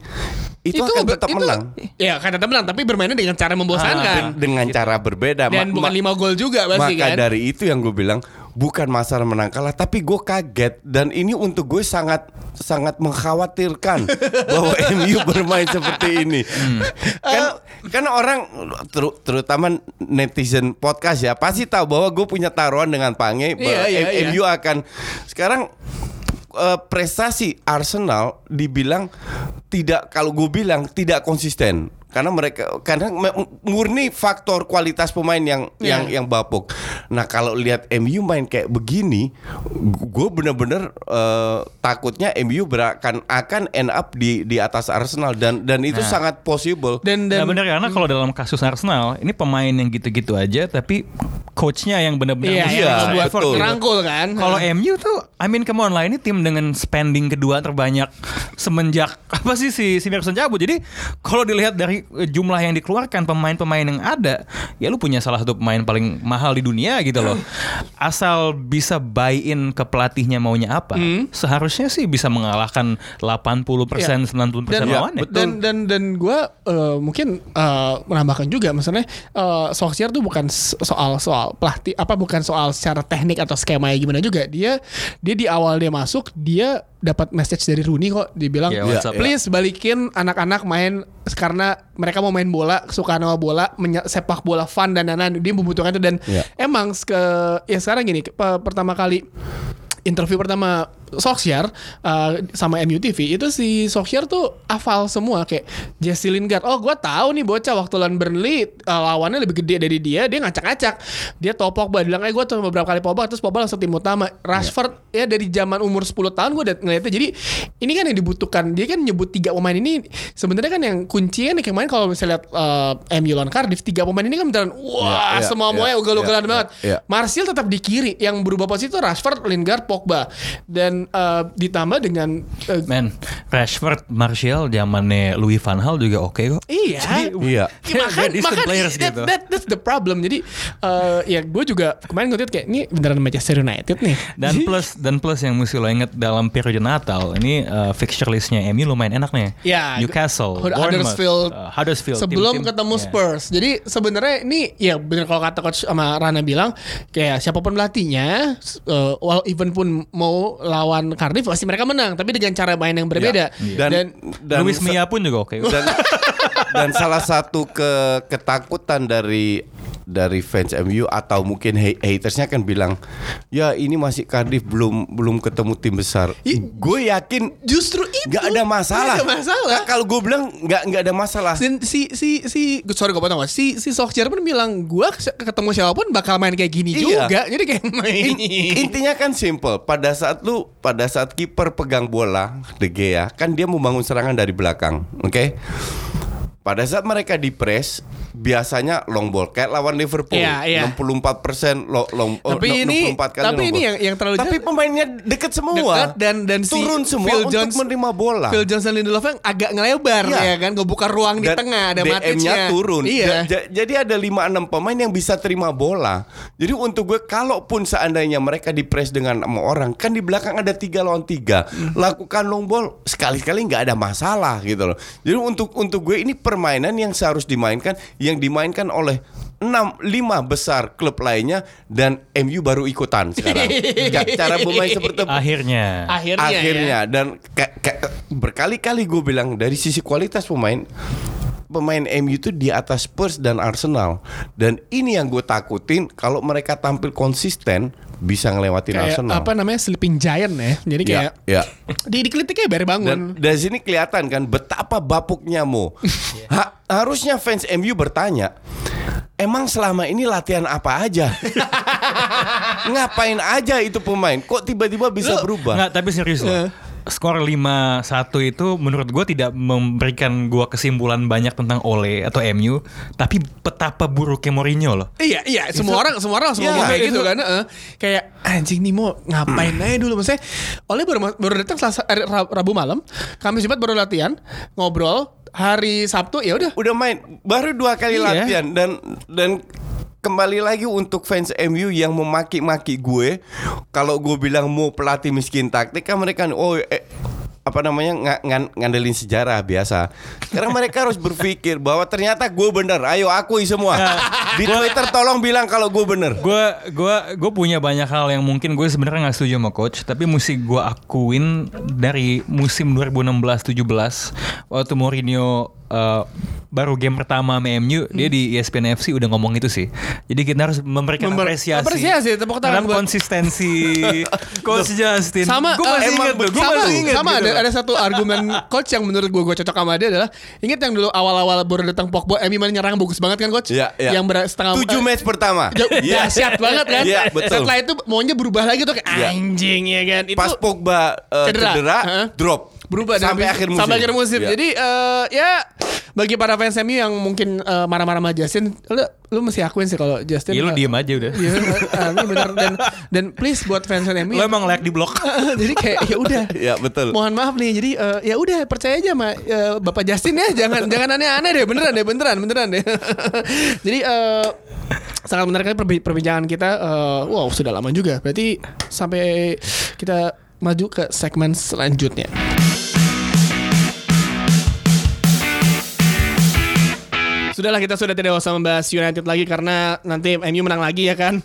itu, akan be- tetap itu- menang. Ya kan tetap menang, tapi bermainnya dengan cara membosankan. Den- dengan cara berbeda. Dan Ma- bukan ma- lima gol juga pasti Maka kan. dari itu yang gue bilang bukan masalah menang kalah, tapi gue kaget dan ini untuk gue sangat sangat mengkhawatirkan bahwa MU bermain seperti ini. Kan karena orang teru- terutama netizen podcast ya pasti tahu bahwa gue punya taruhan dengan Pange bahwa Iya, iya, M- iya. MU akan sekarang eh, prestasi Arsenal dibilang tidak kalau gue bilang tidak konsisten karena mereka karena murni faktor kualitas pemain yang Iya. yang yang bapuk. Nah kalau lihat MU main kayak begini, gue bener-bener eh, takutnya MU akan akan end up di di atas Arsenal dan dan itu Nah. sangat possible. Dan Nah dan bener karena kalau dalam kasus Arsenal ini pemain yang gitu-gitu aja tapi coachnya yang benar-benar Iya, mesti iya, extra betul. kan. Kalau MU tuh, I mean come on lah ini tim dengan spending kedua terbanyak semenjak apa sih si si Ferguson cabut. Jadi kalau dilihat dari eh, jumlah yang dikeluarkan pemain-pemain yang ada, ya lu punya salah satu pemain paling mahal di dunia gitu loh. Asal bisa buy in ke pelatihnya maunya apa, Hmm. seharusnya sih bisa mengalahkan 80% 90% dan lawannya. dan dan dan gue mungkin eh, menambahkan juga maksudnya uh, Solskjaer tuh bukan soal soal pelatih apa bukan soal secara teknik atau skema ya gimana juga dia dia di awal dia masuk dia dapat message dari Rooney kok dibilang Ya, what's up? please balikin anak-anak main karena mereka mau main bola suka sama bola sepak bola fun dan lain-lain dia membutuhkan itu dan Ya. emang ke ya sekarang gini pe- pertama kali interview pertama Solskjaer uh, sama MU TV itu si Solskjaer tuh hafal semua kayak Jesse Lingard. Oh, gua tahu nih bocah waktu lawan Burnley uh, lawannya lebih gede dari dia, dia ngacak-ngacak. Dia tau Pogba bilang, "Eh, gua tuh beberapa kali Pogba terus Pogba langsung tim utama." Rashford ya dari zaman umur 10 tahun gua udah ngeliatnya. Jadi ini kan yang dibutuhkan. Dia kan nyebut tiga pemain ini sebenarnya kan yang kuncinya nih kemarin kalau misalnya lihat uh, MU lawan Cardiff tiga pemain ini kan beneran wah Ya, ya, semua ya, ugal-ugalan ya, banget. ya. Martial tetap di kiri, yang berubah posisi itu Rashford, Lingard, Pogba dan eh, ditambah dengan eh, Man, Rashford, Martial, zamannya Louis van Gaal juga oke kok. iya. Iya. Ya, makan, makan players that, gitu. that, that's the problem. Jadi eh, ya gue juga kemarin ngeliat kayak ini beneran Manchester United nih. Dan plus dan plus yang mesti lo inget dalam periode Natal ini uh, fixture listnya MU lumayan enak nih. Ya, Newcastle, Huddersfield, uh, Huddersfield. sebelum tim-tim- ketemu ya. Spurs. Jadi sebenarnya ini ya bener kalau kata coach sama Rana bilang kayak siapa pun pelatihnya, uh, well even pun mau lawan Cardiff pasti mereka menang, tapi dengan cara main yang berbeda. Dan- Dan, dan Luis Mia pun juga oke. dan dan salah satu ke ketakutan dari dari fans MU atau mungkin ha- hatersnya kan bilang ya ini masih Cardiff belum belum ketemu tim besar. Gue yakin Justru itu nggak ada masalah. Nggak ada masalah. Nah, kalau gue bilang nggak nggak ada masalah. Dan si si si sorry gue potong si si Solskjaer pun bilang gua ke- ketemu siapa pun bakal main kayak gini Iya. juga. Jadi kayak main. In- intinya kan simple. Pada saat lu pada saat kiper pegang bola De Gea kan dia membangun serangan dari belakang, oke? Pada saat mereka di press biasanya long ball kayak lawan Liverpool Iya, iya. 64% lo- long oh, Tapi no- ini- 64 kali tapi long ini yang- yang terlalu Tapi pemainnya deket semua. Dekat dan dan si turun semua Phil untuk Jones, menerima bola. Phil Jones dan Lindelof yang agak ngelebar Iya. ya kan, ngebuka ruang di Dan tengah ada DM-nya turun. Iya. Ja- ja- jadi ada 5 6 pemain yang bisa terima bola. Jadi untuk gue kalaupun seandainya mereka di press dengan sama orang, kan di belakang ada tiga lawan tiga. Hmm. Lakukan long ball sekali-kali nggak ada masalah gitu loh. Jadi untuk untuk gue ini permainan yang seharus dimainkan yang dimainkan oleh 6 5 besar klub lainnya dan MU baru ikutan sekarang. Ca- Cara bermain seperti Akhirnya. Akhirnya, ya. akhirnya dan ka- ka- berkali-kali gue bilang dari sisi kualitas pemain pemain MU itu di atas Spurs dan Arsenal dan ini yang gue takutin kalau mereka tampil konsisten bisa ngelewatin kayak Arsenal. apa namanya sleeping giant ya. Jadi Ya, kayak ya. di dikritiknya baru bangun. Dan dari sini kelihatan kan betapa bapuknya Mo. Ha- harusnya fans MU bertanya, emang selama ini latihan apa aja? Ngapain aja itu pemain? Kok tiba-tiba bisa berubah? Nggak, tapi serius loh. Skor 5-1 itu menurut gue tidak memberikan gue kesimpulan banyak tentang Ole atau MU, tapi betapa buruknya Mourinho loh. Iya iya semua orang semua orang langsung Iya, ngomong kayak itu- gitu kan eh. kayak anjing nih mau ngapain aja dulu maksudnya oleh baru baru datang Selasa eh, Ra- Rabu malam Kamis Jumat baru latihan ngobrol hari Sabtu ya udah udah main baru dua kali Iya. latihan dan dan kembali lagi untuk fans MU yang memaki-maki gue kalau gue bilang mau pelatih miskin taktik kan mereka oh eh, apa namanya nga- ngan- ngandelin sejarah biasa. Sekarang mereka harus berpikir bahwa ternyata gue bener. Ayo akui semua. Di Twitter tolong bilang kalau gue bener. Gue gua gue punya banyak hal yang mungkin gue sebenarnya nggak setuju sama coach, tapi mesti gue akuin dari musim 2016-17 waktu Mourinho eh, baru game pertama sama MU, dia di ESPN FC udah ngomong itu sih. Jadi kita harus memberikan Member- apresiasi. apresiasi, tepuk tangan terhadap buat- konsistensi Coach Justin. sama gue masih eh, ingat tuh, gue sama, masih ingat sama gitu ada, ada satu argumen coach yang menurut gue gue cocok sama dia adalah ingat yang dulu awal-awal baru datang Pogba Emi main nyerang bagus banget kan coach Iya, iya. yang setengah Tujuh eh, match pertama. Iya. dahsyat banget kan Iya, betul. setelah itu maunya berubah lagi tuh kayak Iya. anjing ya kan itu Pas Pogba uh, Cedera. cedera, Heeh. drop. Berubah sampai habis- akhir musim. sampai akhir musim. Iya. Jadi eh, ya bagi para fans MU yang mungkin eh, marah-marah sama Justin, lu lu mesti akuin sih kalau Justin. Ya lu diem aja udah. Iya, eh, ini bener dan dan please buat fans MU. Lo emang layak di blok. jadi kayak ya udah. Iya, betul. Mohon maaf nih. Jadi eh, ya udah percaya aja sama eh, Bapak Justin ya. Jangan jangan aneh-aneh deh. Beneran deh, beneran, beneran deh. jadi eh sangat menarik perbi- perbincangan kita. eh, wow, sudah lama juga. Berarti sampai kita maju ke segmen selanjutnya. Sudahlah kita sudah tidak usah membahas United lagi karena nanti MU menang lagi ya kan.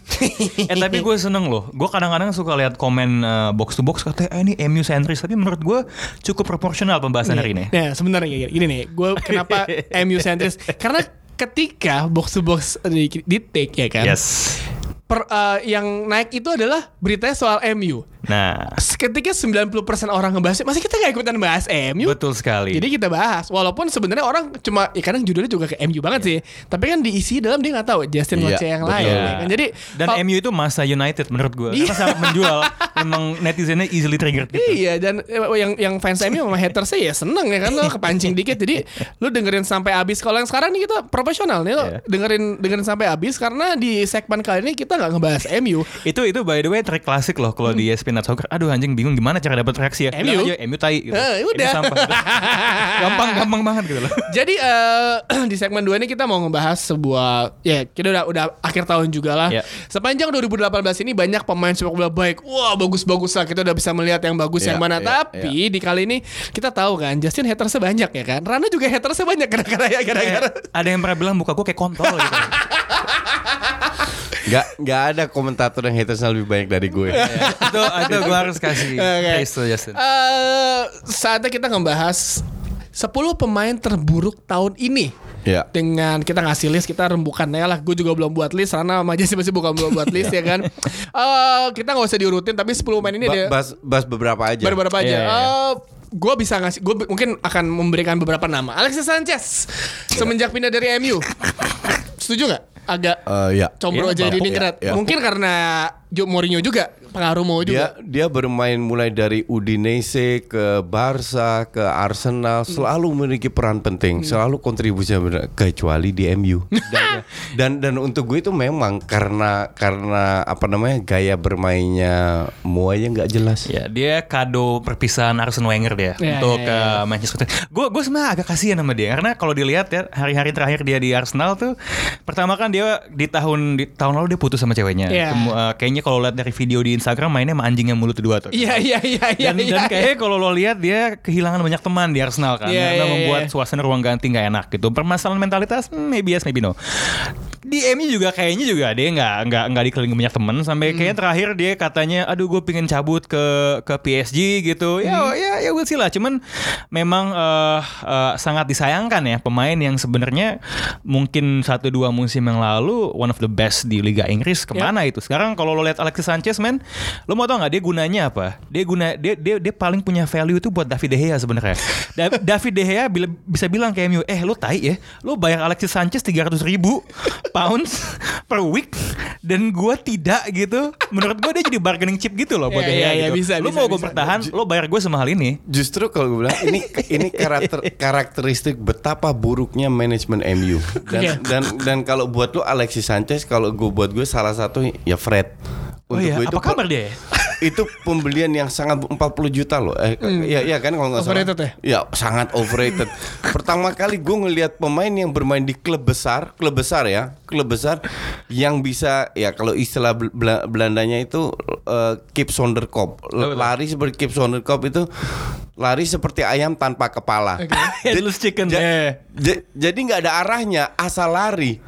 eh tapi gue seneng loh. Gue kadang-kadang suka lihat komen eh, box to box katanya eh, ini MU sentris. Tapi menurut gue cukup proporsional pembahasan hari ini. Nah, sebenarnya gini, gini nih, gue kenapa MU sentris? Karena ketika box to box di, di take ya kan, Yes. per, eh, yang naik itu adalah beritanya soal MU. Nah, Ketika 90% orang ngebahas, masih kita gak ikutan bahas MU? betul sekali. Jadi kita bahas, walaupun sebenarnya orang cuma, ya kadang judulnya juga ke MU banget sih. Tapi kan diisi dalam dia nggak tahu Justin Iya, Ngoceh yang betul. lain. ya kan? Jadi dan MU itu masa United menurut gue Iya. karena sangat menjual. Memang netizennya easily triggered gitu. Iya dan eh, yang yang fans MU sama hatersnya ya seneng ya kan lo kepancing dikit jadi lu dengerin sampai habis kalau yang sekarang nih kita profesional nih lo Iya. dengerin dengerin sampai habis karena di segmen kali ini kita nggak ngebahas MU Itu itu by the way trik klasik loh kalau di ESPN Soccer. Aduh anjing bingung gimana cara dapat reaksi ya. MU? Aja MU tai gitu. Eh, MU udah. sampah. gampang gampang banget gitu loh. Jadi eh, di segmen 2 ini kita mau ngebahas sebuah ya kita udah udah akhir tahun juga lah. Ya. Sepanjang 2018 ini banyak pemain sepak bola baik. Wah, bagus-bagus lah kita udah bisa melihat yang bagus Ya, yang mana. ya, Tapi di kali ini kita tahu kan Justin hatersnya banyak ya kan. Rana juga hatersnya banyak gara-gara ya gara-gara. Ada yang pernah bilang muka gue kayak kontol gitu. Nggak nggak ada komentator yang hatersnya lebih banyak dari gue. itu itu gue harus kasih Oke. praise to Justin. Eh, saatnya kita ngebahas 10 pemain terburuk tahun ini. Iya. dengan kita ngasih list kita rembukan ya lah gue juga belum buat list Rana sama Jesse masih bukan belum buat list ya kan Eh, kita nggak usah diurutin tapi 10 pemain ini Ba- ada bahas, bahas beberapa aja. beberapa aja Iya, iya. gue bisa ngasih gue mungkin akan memberikan beberapa nama Alexis Sanchez semenjak pindah dari MU setuju nggak agak Eh, ya. combro Iya, aja di bapuk, Ningrat ya, ya. mungkin karena Jo Mourinho juga pengaruh mau Dia juga dia bermain mulai dari Udinese ke Barca ke Arsenal Hmm. selalu memiliki peran penting, selalu kontribusinya benar kecuali di MU. Dan, dan dan untuk gue itu memang karena karena apa namanya gaya bermainnya muanya nggak jelas. Ya, dia kado perpisahan Arsene Wenger dia Ya, untuk ya, ya. uh, Manchester United. Gue gue sebenarnya agak kasihan sama dia karena kalau dilihat ya hari-hari terakhir dia di Arsenal tuh pertama kan dia di tahun di tahun lalu dia putus sama ceweknya. Kemu- uh, kayaknya kalau lihat dari video di Instagram mainnya sama anjing yang mulut dua tuh. iya iya iya iya dan, dan iya. kayaknya kalau lo lihat dia kehilangan banyak teman di Arsenal kan Iya, karena iya, membuat iya. suasana ruang ganti nggak enak gitu permasalahan mentalitas hmm, maybe yes maybe no di MU juga kayaknya juga dia nggak nggak nggak dikelilingi banyak teman sampai Hmm. kayaknya terakhir dia katanya aduh gue pingin cabut ke ke PSG gitu. Ya Hmm. ya ya we'll see lah. Cuman memang eh, eh, sangat disayangkan ya pemain yang sebenarnya mungkin satu dua musim yang lalu one of the best di Liga Inggris ke mana itu? Sekarang kalau lo lihat Alexis Sanchez men lo mau tau nggak dia gunanya apa? Dia guna dia dia dia paling punya value itu buat David De Gea sebenarnya. Da- David De Gea bila- bisa bilang ke MU eh lo tai ya lo bayar Alexis Sanchez 300 ribu pounds per week dan gua tidak gitu menurut gua dia jadi bargaining chip gitu loh buat Iya, De Gea iya, gitu. bisa, lo bisa, mau gue bertahan lo bayar gue semahal ini Justru kalau gue bilang ini ini karakter karakteristik betapa buruknya manajemen MU dan Iya. dan dan kalau buat lo Alexis Sanchez kalau gue buat gue salah satu ya Fred. Oh iya, gue apa kabar dia? Itu pembelian yang sangat 40 juta loh. Eh, Iya iya kan kalau nggak salah. Overrated ya? Ya sangat overrated. Pertama kali gue ngelihat pemain yang bermain di klub besar, klub besar ya, klub besar yang bisa ya kalau istilah Bel- Bel- Belandanya itu eh, keep sonder kop. L- Lari seperti keep sonder kop itu lari seperti ayam tanpa kepala. Headless chicken. Ja- Eh. ja- jadi nggak ada arahnya, asal lari.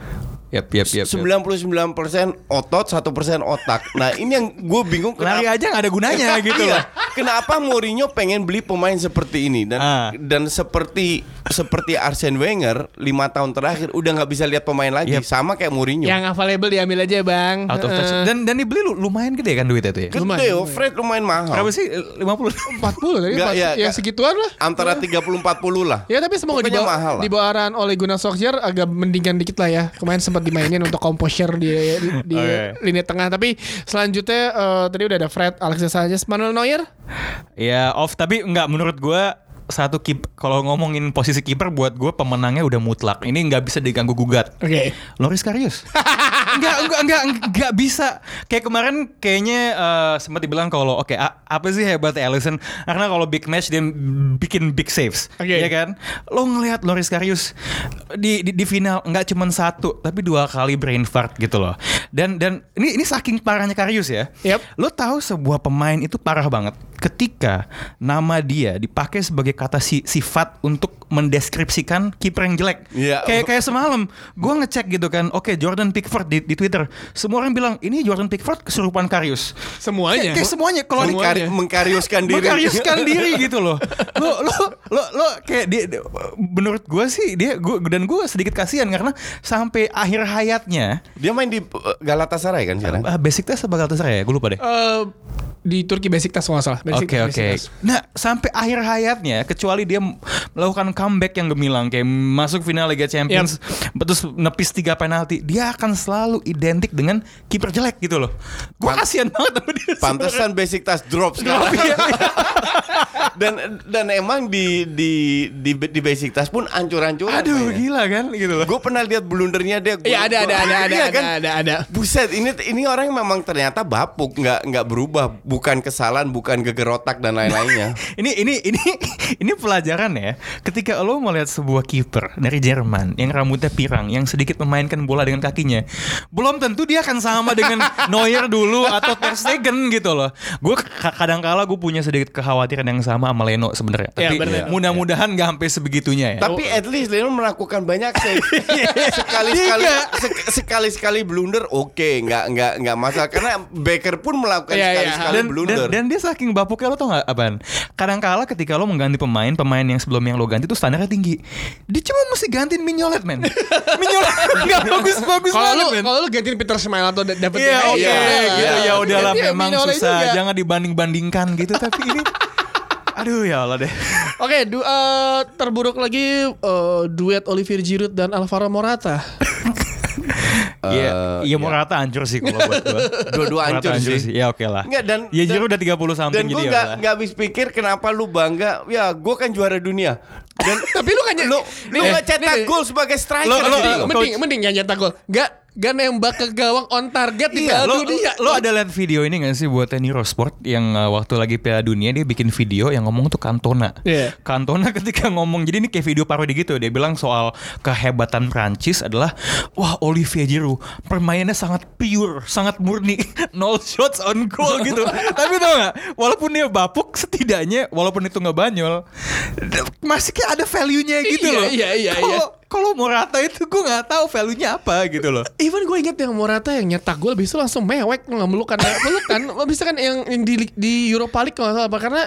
Yap, yap. yap. 99% otot, 1% otak. Nah, ini yang gue bingung Lari aja nggak ada gunanya gitu loh. Iya. Kenapa Mourinho pengen beli pemain seperti ini dan Ah. dan seperti seperti Arsene Wenger lima tahun terakhir udah nggak bisa lihat pemain lagi Yep. sama kayak Mourinho. yang available diambil aja bang Out of touch. Heeh. Dan dan dibeli lu- lumayan gede kan duitnya tuh ya. Gede lumayan, oh, Fred lumayan mahal. Berapa sih? 50. 40 tadi ya, ya, segituan lah Antara 30 40 lah. Ya tapi semoga di bawah di bawah arahan oleh Gunnar Solskjaer agak mendingan dikit lah ya. Kemarin sempat dimainin untuk composure di di Oke. lini tengah. Tapi selanjutnya eh, tadi udah ada Fred, Alexis Sanchez, Manuel Neuer. Ya off tapi nggak menurut gua satu keep kalau ngomongin posisi kiper buat gue pemenangnya udah mutlak. Ini nggak bisa diganggu gugat. Oke. Loris Karius. enggak, enggak, enggak, enggak bisa. Kayak kemarin kayaknya eh, sempat dibilang kalau oke a- apa sih hebat Alisson? Karena kalau big match dia bikin big saves. Oke. Ya kan? Lo ngelihat Loris Karius di, di di final nggak cuma satu tapi dua kali brain fart gitu loh. Dan dan ini ini saking parahnya Karius ya. Yep. Lo tahu sebuah pemain itu parah banget ketika nama dia dipakai sebagai kata si, sifat untuk mendeskripsikan kiper yang jelek. Iya. Kayak kayak semalam gue ngecek gitu kan. Oke, Jordan Pickford di, di Twitter. Semua orang bilang ini Jordan Pickford kesurupan Karius. Semuanya. Kayak, kayak semuanya kalau di Mengkari- mengkariuskan diri. mengkariuskan diri gitu loh. Lo lo lo lo kayak dia, dia- menurut gue sih dia gua dan gue sedikit kasihan karena sampai akhir hayatnya Dia main di uh, Galatasaray kan sekarang. uh, basic test apa Galatasaray ya? Gue lupa deh. Eh, di Turki Besiktas kalau nggak salah. Oke oke. Besiktas. Nah sampai akhir hayatnya kecuali dia melakukan comeback yang gemilang kayak masuk final Liga Champions, terus nepis tiga penalti, dia akan selalu identik dengan kiper jelek gitu loh. Gue kasihan banget sama dia. Pantesan basic tas drop sekarang. Iya, dan dan emang di di di, di basic tas pun ancur-ancuran. Aduh mainnya. gila kan gitu loh. Gue pernah lihat blundernya dia. gua- Iya ada ada ada ada Iya ada ada ada. Buset, ini ini orang memang ternyata bapuk, nggak nggak berubah, bukan kesalahan, bukan geger otak dan lain-lainnya. ini ini ini ini pelajaran ya. Ketika lo melihat sebuah kiper dari Jerman yang rambutnya pirang, yang sedikit memainkan bola dengan kakinya, belum tentu dia akan sama dengan Neuer dulu atau Ter Stegen gitu loh. Gue kadang kala gue punya sedikit kekhawatiran yang sama sama Leno sebenarnya. Iya, Tapi benar. mudah-mudahan nggak sampai sebegitunya ya. Tapi at least Leno melakukan banyak save. sekali-sekali sek- sekali-sekali blunder oke, nggak nggak nggak masalah karena Baker pun melakukan Iya, iya. sekali-sekali dan, blunder. dan, dan dia saking bapuknya lo tau gak apaan? Kadang kala ketika lo mengganti pemain, pemain yang sebelum yang lo ganti tuh standarnya tinggi. Dia cuma mesti gantiin Mignolet, men. Mignolet nggak bagus-bagus Kalau lu kalau lu gantiin Peter Schmeichel atau da- David Iya oke iya, gitu iya. ya udahlah memang Mignolet susah juga. jangan dibanding-bandingkan gitu tapi ini aduh ya Allah deh Oke, du- eh, terburuk lagi eh, duet Olivier Giroud dan Alvaro Morata. Iya, Eh, iya Morata hancur sih kalau buat gua. Dua-dua Morata hancur sih. Ya oke lah. Nggak, dan- ya dan- Giroud udah 30 something Dan gue jadi ya nggak udah. nggak habis pikir kenapa lu bangga. Ya gue kan juara dunia. Dan Tapi lu kan lu lu Eh, nggak cetak gol sebagai striker. Lo, lo, gitu loh. mending mending nggak nyetak gol. Gak gak nembak ke gawang on target di Iya, Piala lo, Dunia. lo ada lihat video ini gak sih buat Teniro Sport yang uh, waktu lagi Piala Dunia dia bikin video yang ngomong tuh Cantona. Iya. Cantona ketika ngomong jadi ini kayak video parodi gitu dia bilang soal kehebatan Prancis adalah wah Olivier Giroud permainannya sangat pure, sangat murni, nol shots on goal gitu. Tapi tau gak walaupun dia bapuk setidaknya walaupun itu nggak banyol masih kayak ada value-nya gitu Iya, loh. iya, iya, Kalau iya. Kalau Morata itu gue nggak tahu value-nya apa gitu loh. Even gue inget yang Morata yang nyetak gol bisa langsung mewek nggak melukan melukan lo bisa kan yang, yang di di Europa League kalau nggak salah apa karena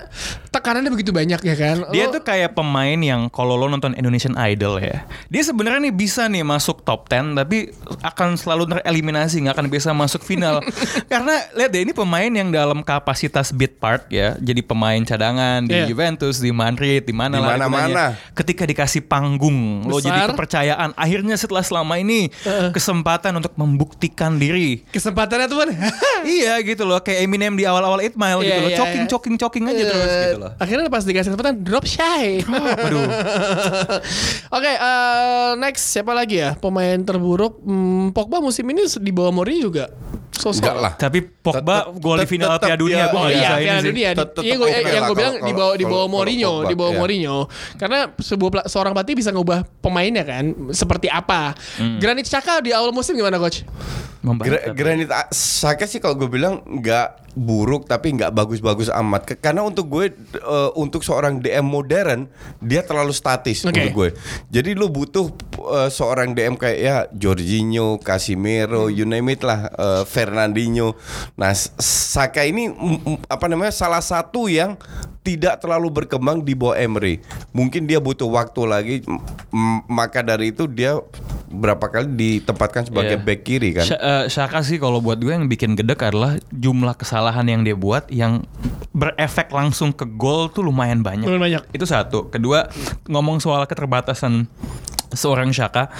tekanannya begitu banyak ya kan Dia Lo- tuh kayak pemain yang kalau lo nonton Indonesian Idol ya, dia sebenarnya nih bisa nih masuk top 10 tapi akan selalu tereliminasi nggak akan bisa masuk final karena lihat deh ini pemain yang dalam kapasitas bit part ya, jadi pemain cadangan di Iya. Juventus, di Madrid, di mana Di mana-mana. Ketika dikasih panggung, lo jadi Besar. Kepercayaan. Akhirnya setelah selama ini kesempatan untuk membuktikan diri. kesempatannya tuh kan iya gitu loh, kayak Eminem di awal-awal 8 Mile gitu Iya, loh, iya, choking iya. choking choking aja terus gitu loh. akhirnya pas dikasih kesempatan drop shy Aduh. Oke, eh, next siapa lagi ya pemain terburuk? Hmm, Pogba musim ini di bawah Mourinho juga. Sosok Enggak lah. Tapi Pogba gol di final Piala Dunia gue nggak iya, bisa ini. Dunia. Tetep Iya, gue oke yang gue bilang di bawah di bawah Mourinho, di bawah Pogba, Mourinho. Karena sebuah seorang pelatih bisa ngubah pemainnya kan, seperti apa. Hmm. Granit Xhaka di awal musim gimana coach? Gra- Granit Saka sih kalau gue bilang nggak buruk tapi nggak bagus-bagus amat. Karena untuk gue eh, untuk seorang DM modern dia terlalu statis Oke. untuk gue. Jadi lu butuh eh, seorang DM kayak ya Jorginho, Casimiro, you name it lah, eh, Fernandinho. Nah Saka ini apa namanya salah satu yang tidak terlalu berkembang di bawah Emery. Mungkin dia butuh waktu lagi. maka dari itu dia berapa kali ditempatkan sebagai Iya. back kiri kan. Sha- eh, Shaka sih kalau buat gue yang bikin gedek adalah jumlah kesalahan yang dia buat yang berefek langsung ke gol tuh lumayan banyak. Lumayan banyak. Itu satu. Kedua ngomong soal keterbatasan seorang Shaka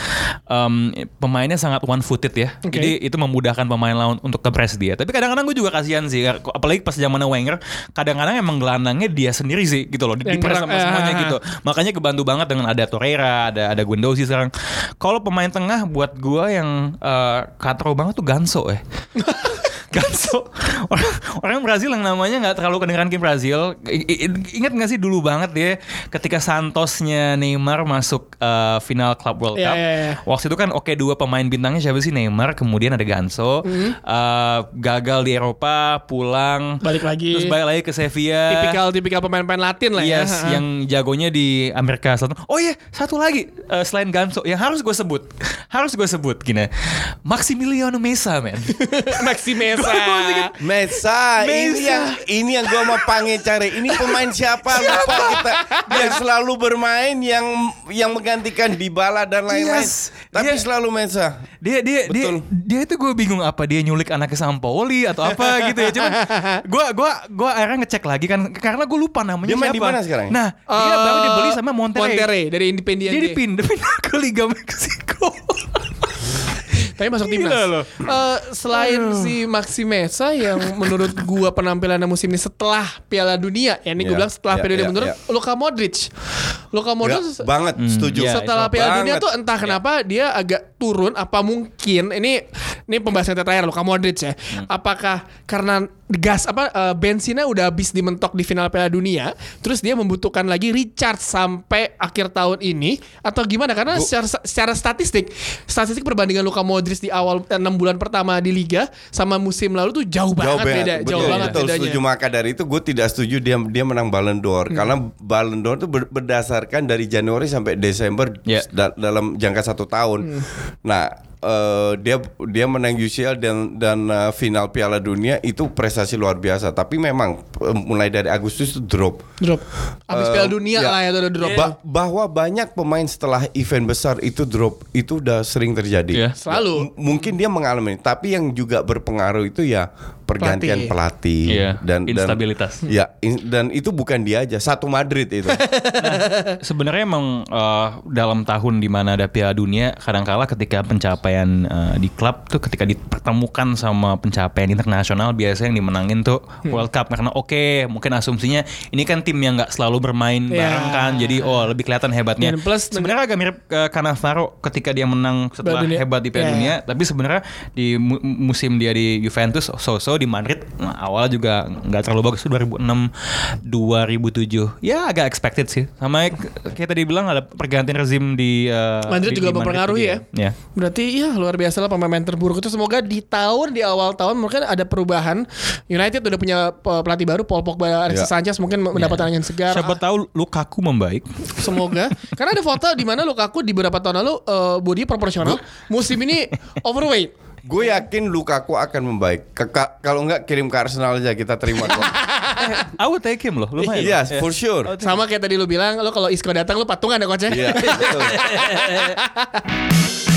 em, pemainnya sangat one footed ya Oke. jadi itu memudahkan pemain lawan untuk kepres dia. Tapi kadang-kadang gue juga kasihan sih apalagi pas zaman Wenger kadang-kadang emang gelandangnya dia sendiri sih gitu loh. Dipres sama eh, semuanya ah. gitu. makanya kebantu banget dengan ada Torreira ada ada Guendouzi sekarang. Kalau pemain tengah buat gua yang eh, katro banget tuh Ganso ya Ganso orang, orang Brazil yang namanya nggak terlalu kedengeran ke Brazil I- ingat nggak sih dulu banget dia ketika Santosnya Neymar masuk eh, final Club World Iya, Cup iya, iya. waktu itu kan oke dua pemain bintangnya siapa sih Neymar kemudian ada Ganso Hmm. Eh, gagal di Eropa pulang Balik lagi. terus balik lagi ke Sevilla Tipikal tipikal pemain-pemain Latin lah ya. Yes, yang jagonya di Amerika Selatan. Oh iya, satu lagi eh, selain Ganso yang harus gue sebut, harus gue sebut gini, Maximiliano Mesa, men. Maxi Mesa. Mesa, ini Mesa. yang ini yang gua mau panggil cari. Ini pemain siapa? Lupa kita. Yang selalu bermain yang yang menggantikan Dybala dan lain-lain. Yes. Tapi Dia- selalu Mesa. Dia dia Betul. dia dia itu gue bingung apa dia nyulik anaknya Sampoli atau apa gitu ya. Cuman gue gua gua akhirnya ngecek lagi kan karena gue lupa namanya Dia main siapa. di mana sekarang? Nah, dia baru dibeli sama Monterrey. Monterrey dari Independiente. Dia dipindah pindah ke Liga Meksiko. Tapi masuk Gila timnas. loh. Eh, selain si Maxi Mesa yang menurut gua penampilannya musim ini setelah Piala Dunia, ya ini gua Iya, bilang setelah iya, periode iya, menurut iya. Luka Modric. Luka Modric Ya, banget setuju. iya, setelah Piala Dunia banget. tuh entah kenapa dia agak turun apa mungkin ini ini pembahasan terakhir Luka Modric ya. Apakah karena gas apa eh, bensinnya udah habis dimentok di final Piala Dunia, terus dia membutuhkan lagi recharge sampai akhir tahun ini atau gimana? Karena secara, secara statistik, statistik perbandingan Luka Modric di awal eh, enam bulan pertama di liga sama musim lalu tuh jauh banget beda, betul, jauh banget betul, bedanya. setuju maka dari itu gue tidak setuju dia dia menang Ballon d'Or Hmm. karena Ballon d'Or itu ber- berdasarkan dari Januari sampai Desember Ya. da- dalam jangka satu tahun. Hmm. Nah eh, dia dia menang UCL dan dan eh, final Piala Dunia itu prestasi luar biasa. Tapi memang eh, mulai dari Agustus itu drop. Drop. Abis Eh, Piala Dunia ya. lah ya udah drop. Ba- bahwa banyak pemain setelah event besar itu drop itu udah sering terjadi. Iya. Selalu. M- mungkin dia mengalami, tapi yang juga berpengaruh itu ya pergantian pelatih, Iya, dan dan- instabilitas. ya, in- dan itu bukan dia aja, satu Madrid itu. Sebenarnya emang eh, dalam tahun di mana ada Piala Dunia, kadangkala ketika pencapaian eh, di klub tuh ketika dipertemukan sama pencapaian internasional biasanya yang dimenangin tuh World Cup karena oke mungkin asumsinya ini kan tim yang nggak selalu bermain Iya. bareng kan, jadi oh lebih kelihatan hebatnya. Dan plus- sebenarnya agak mirip ke Cannavaro ketika dia menang setelah hebat di Piala Iya. Dunia, tapi sebenarnya di mu- musim dia di Juventus so-so di Madrid nah, awal juga nggak terlalu bagus 2006 2007 ya agak expected sih sama kayak tadi bilang ada pergantian rezim di uh, Madrid di- juga di mempengaruhi ya. ya Berarti ya luar biasa lah pemain terburuk itu semoga di tahun di awal tahun mungkin ada perubahan. United udah punya pe- pelatih baru Paul Pogba, Alexis Ya. Sanchez mungkin mendapatkan angin segar. siapa tahu Lukaku membaik Semoga karena ada foto di mana Lukaku di beberapa tahun lalu eh, body proporsional, musim ini overweight. Gue yakin Lukaku akan membaik. Kalau nggak kirim ke Arsenal aja kita terima kok. I would take him loh lumayan Yes, loh. for sure. Sama kayak tadi lu bilang, lu kalau Isco datang lu patungan ya coach ya? Iya, betul.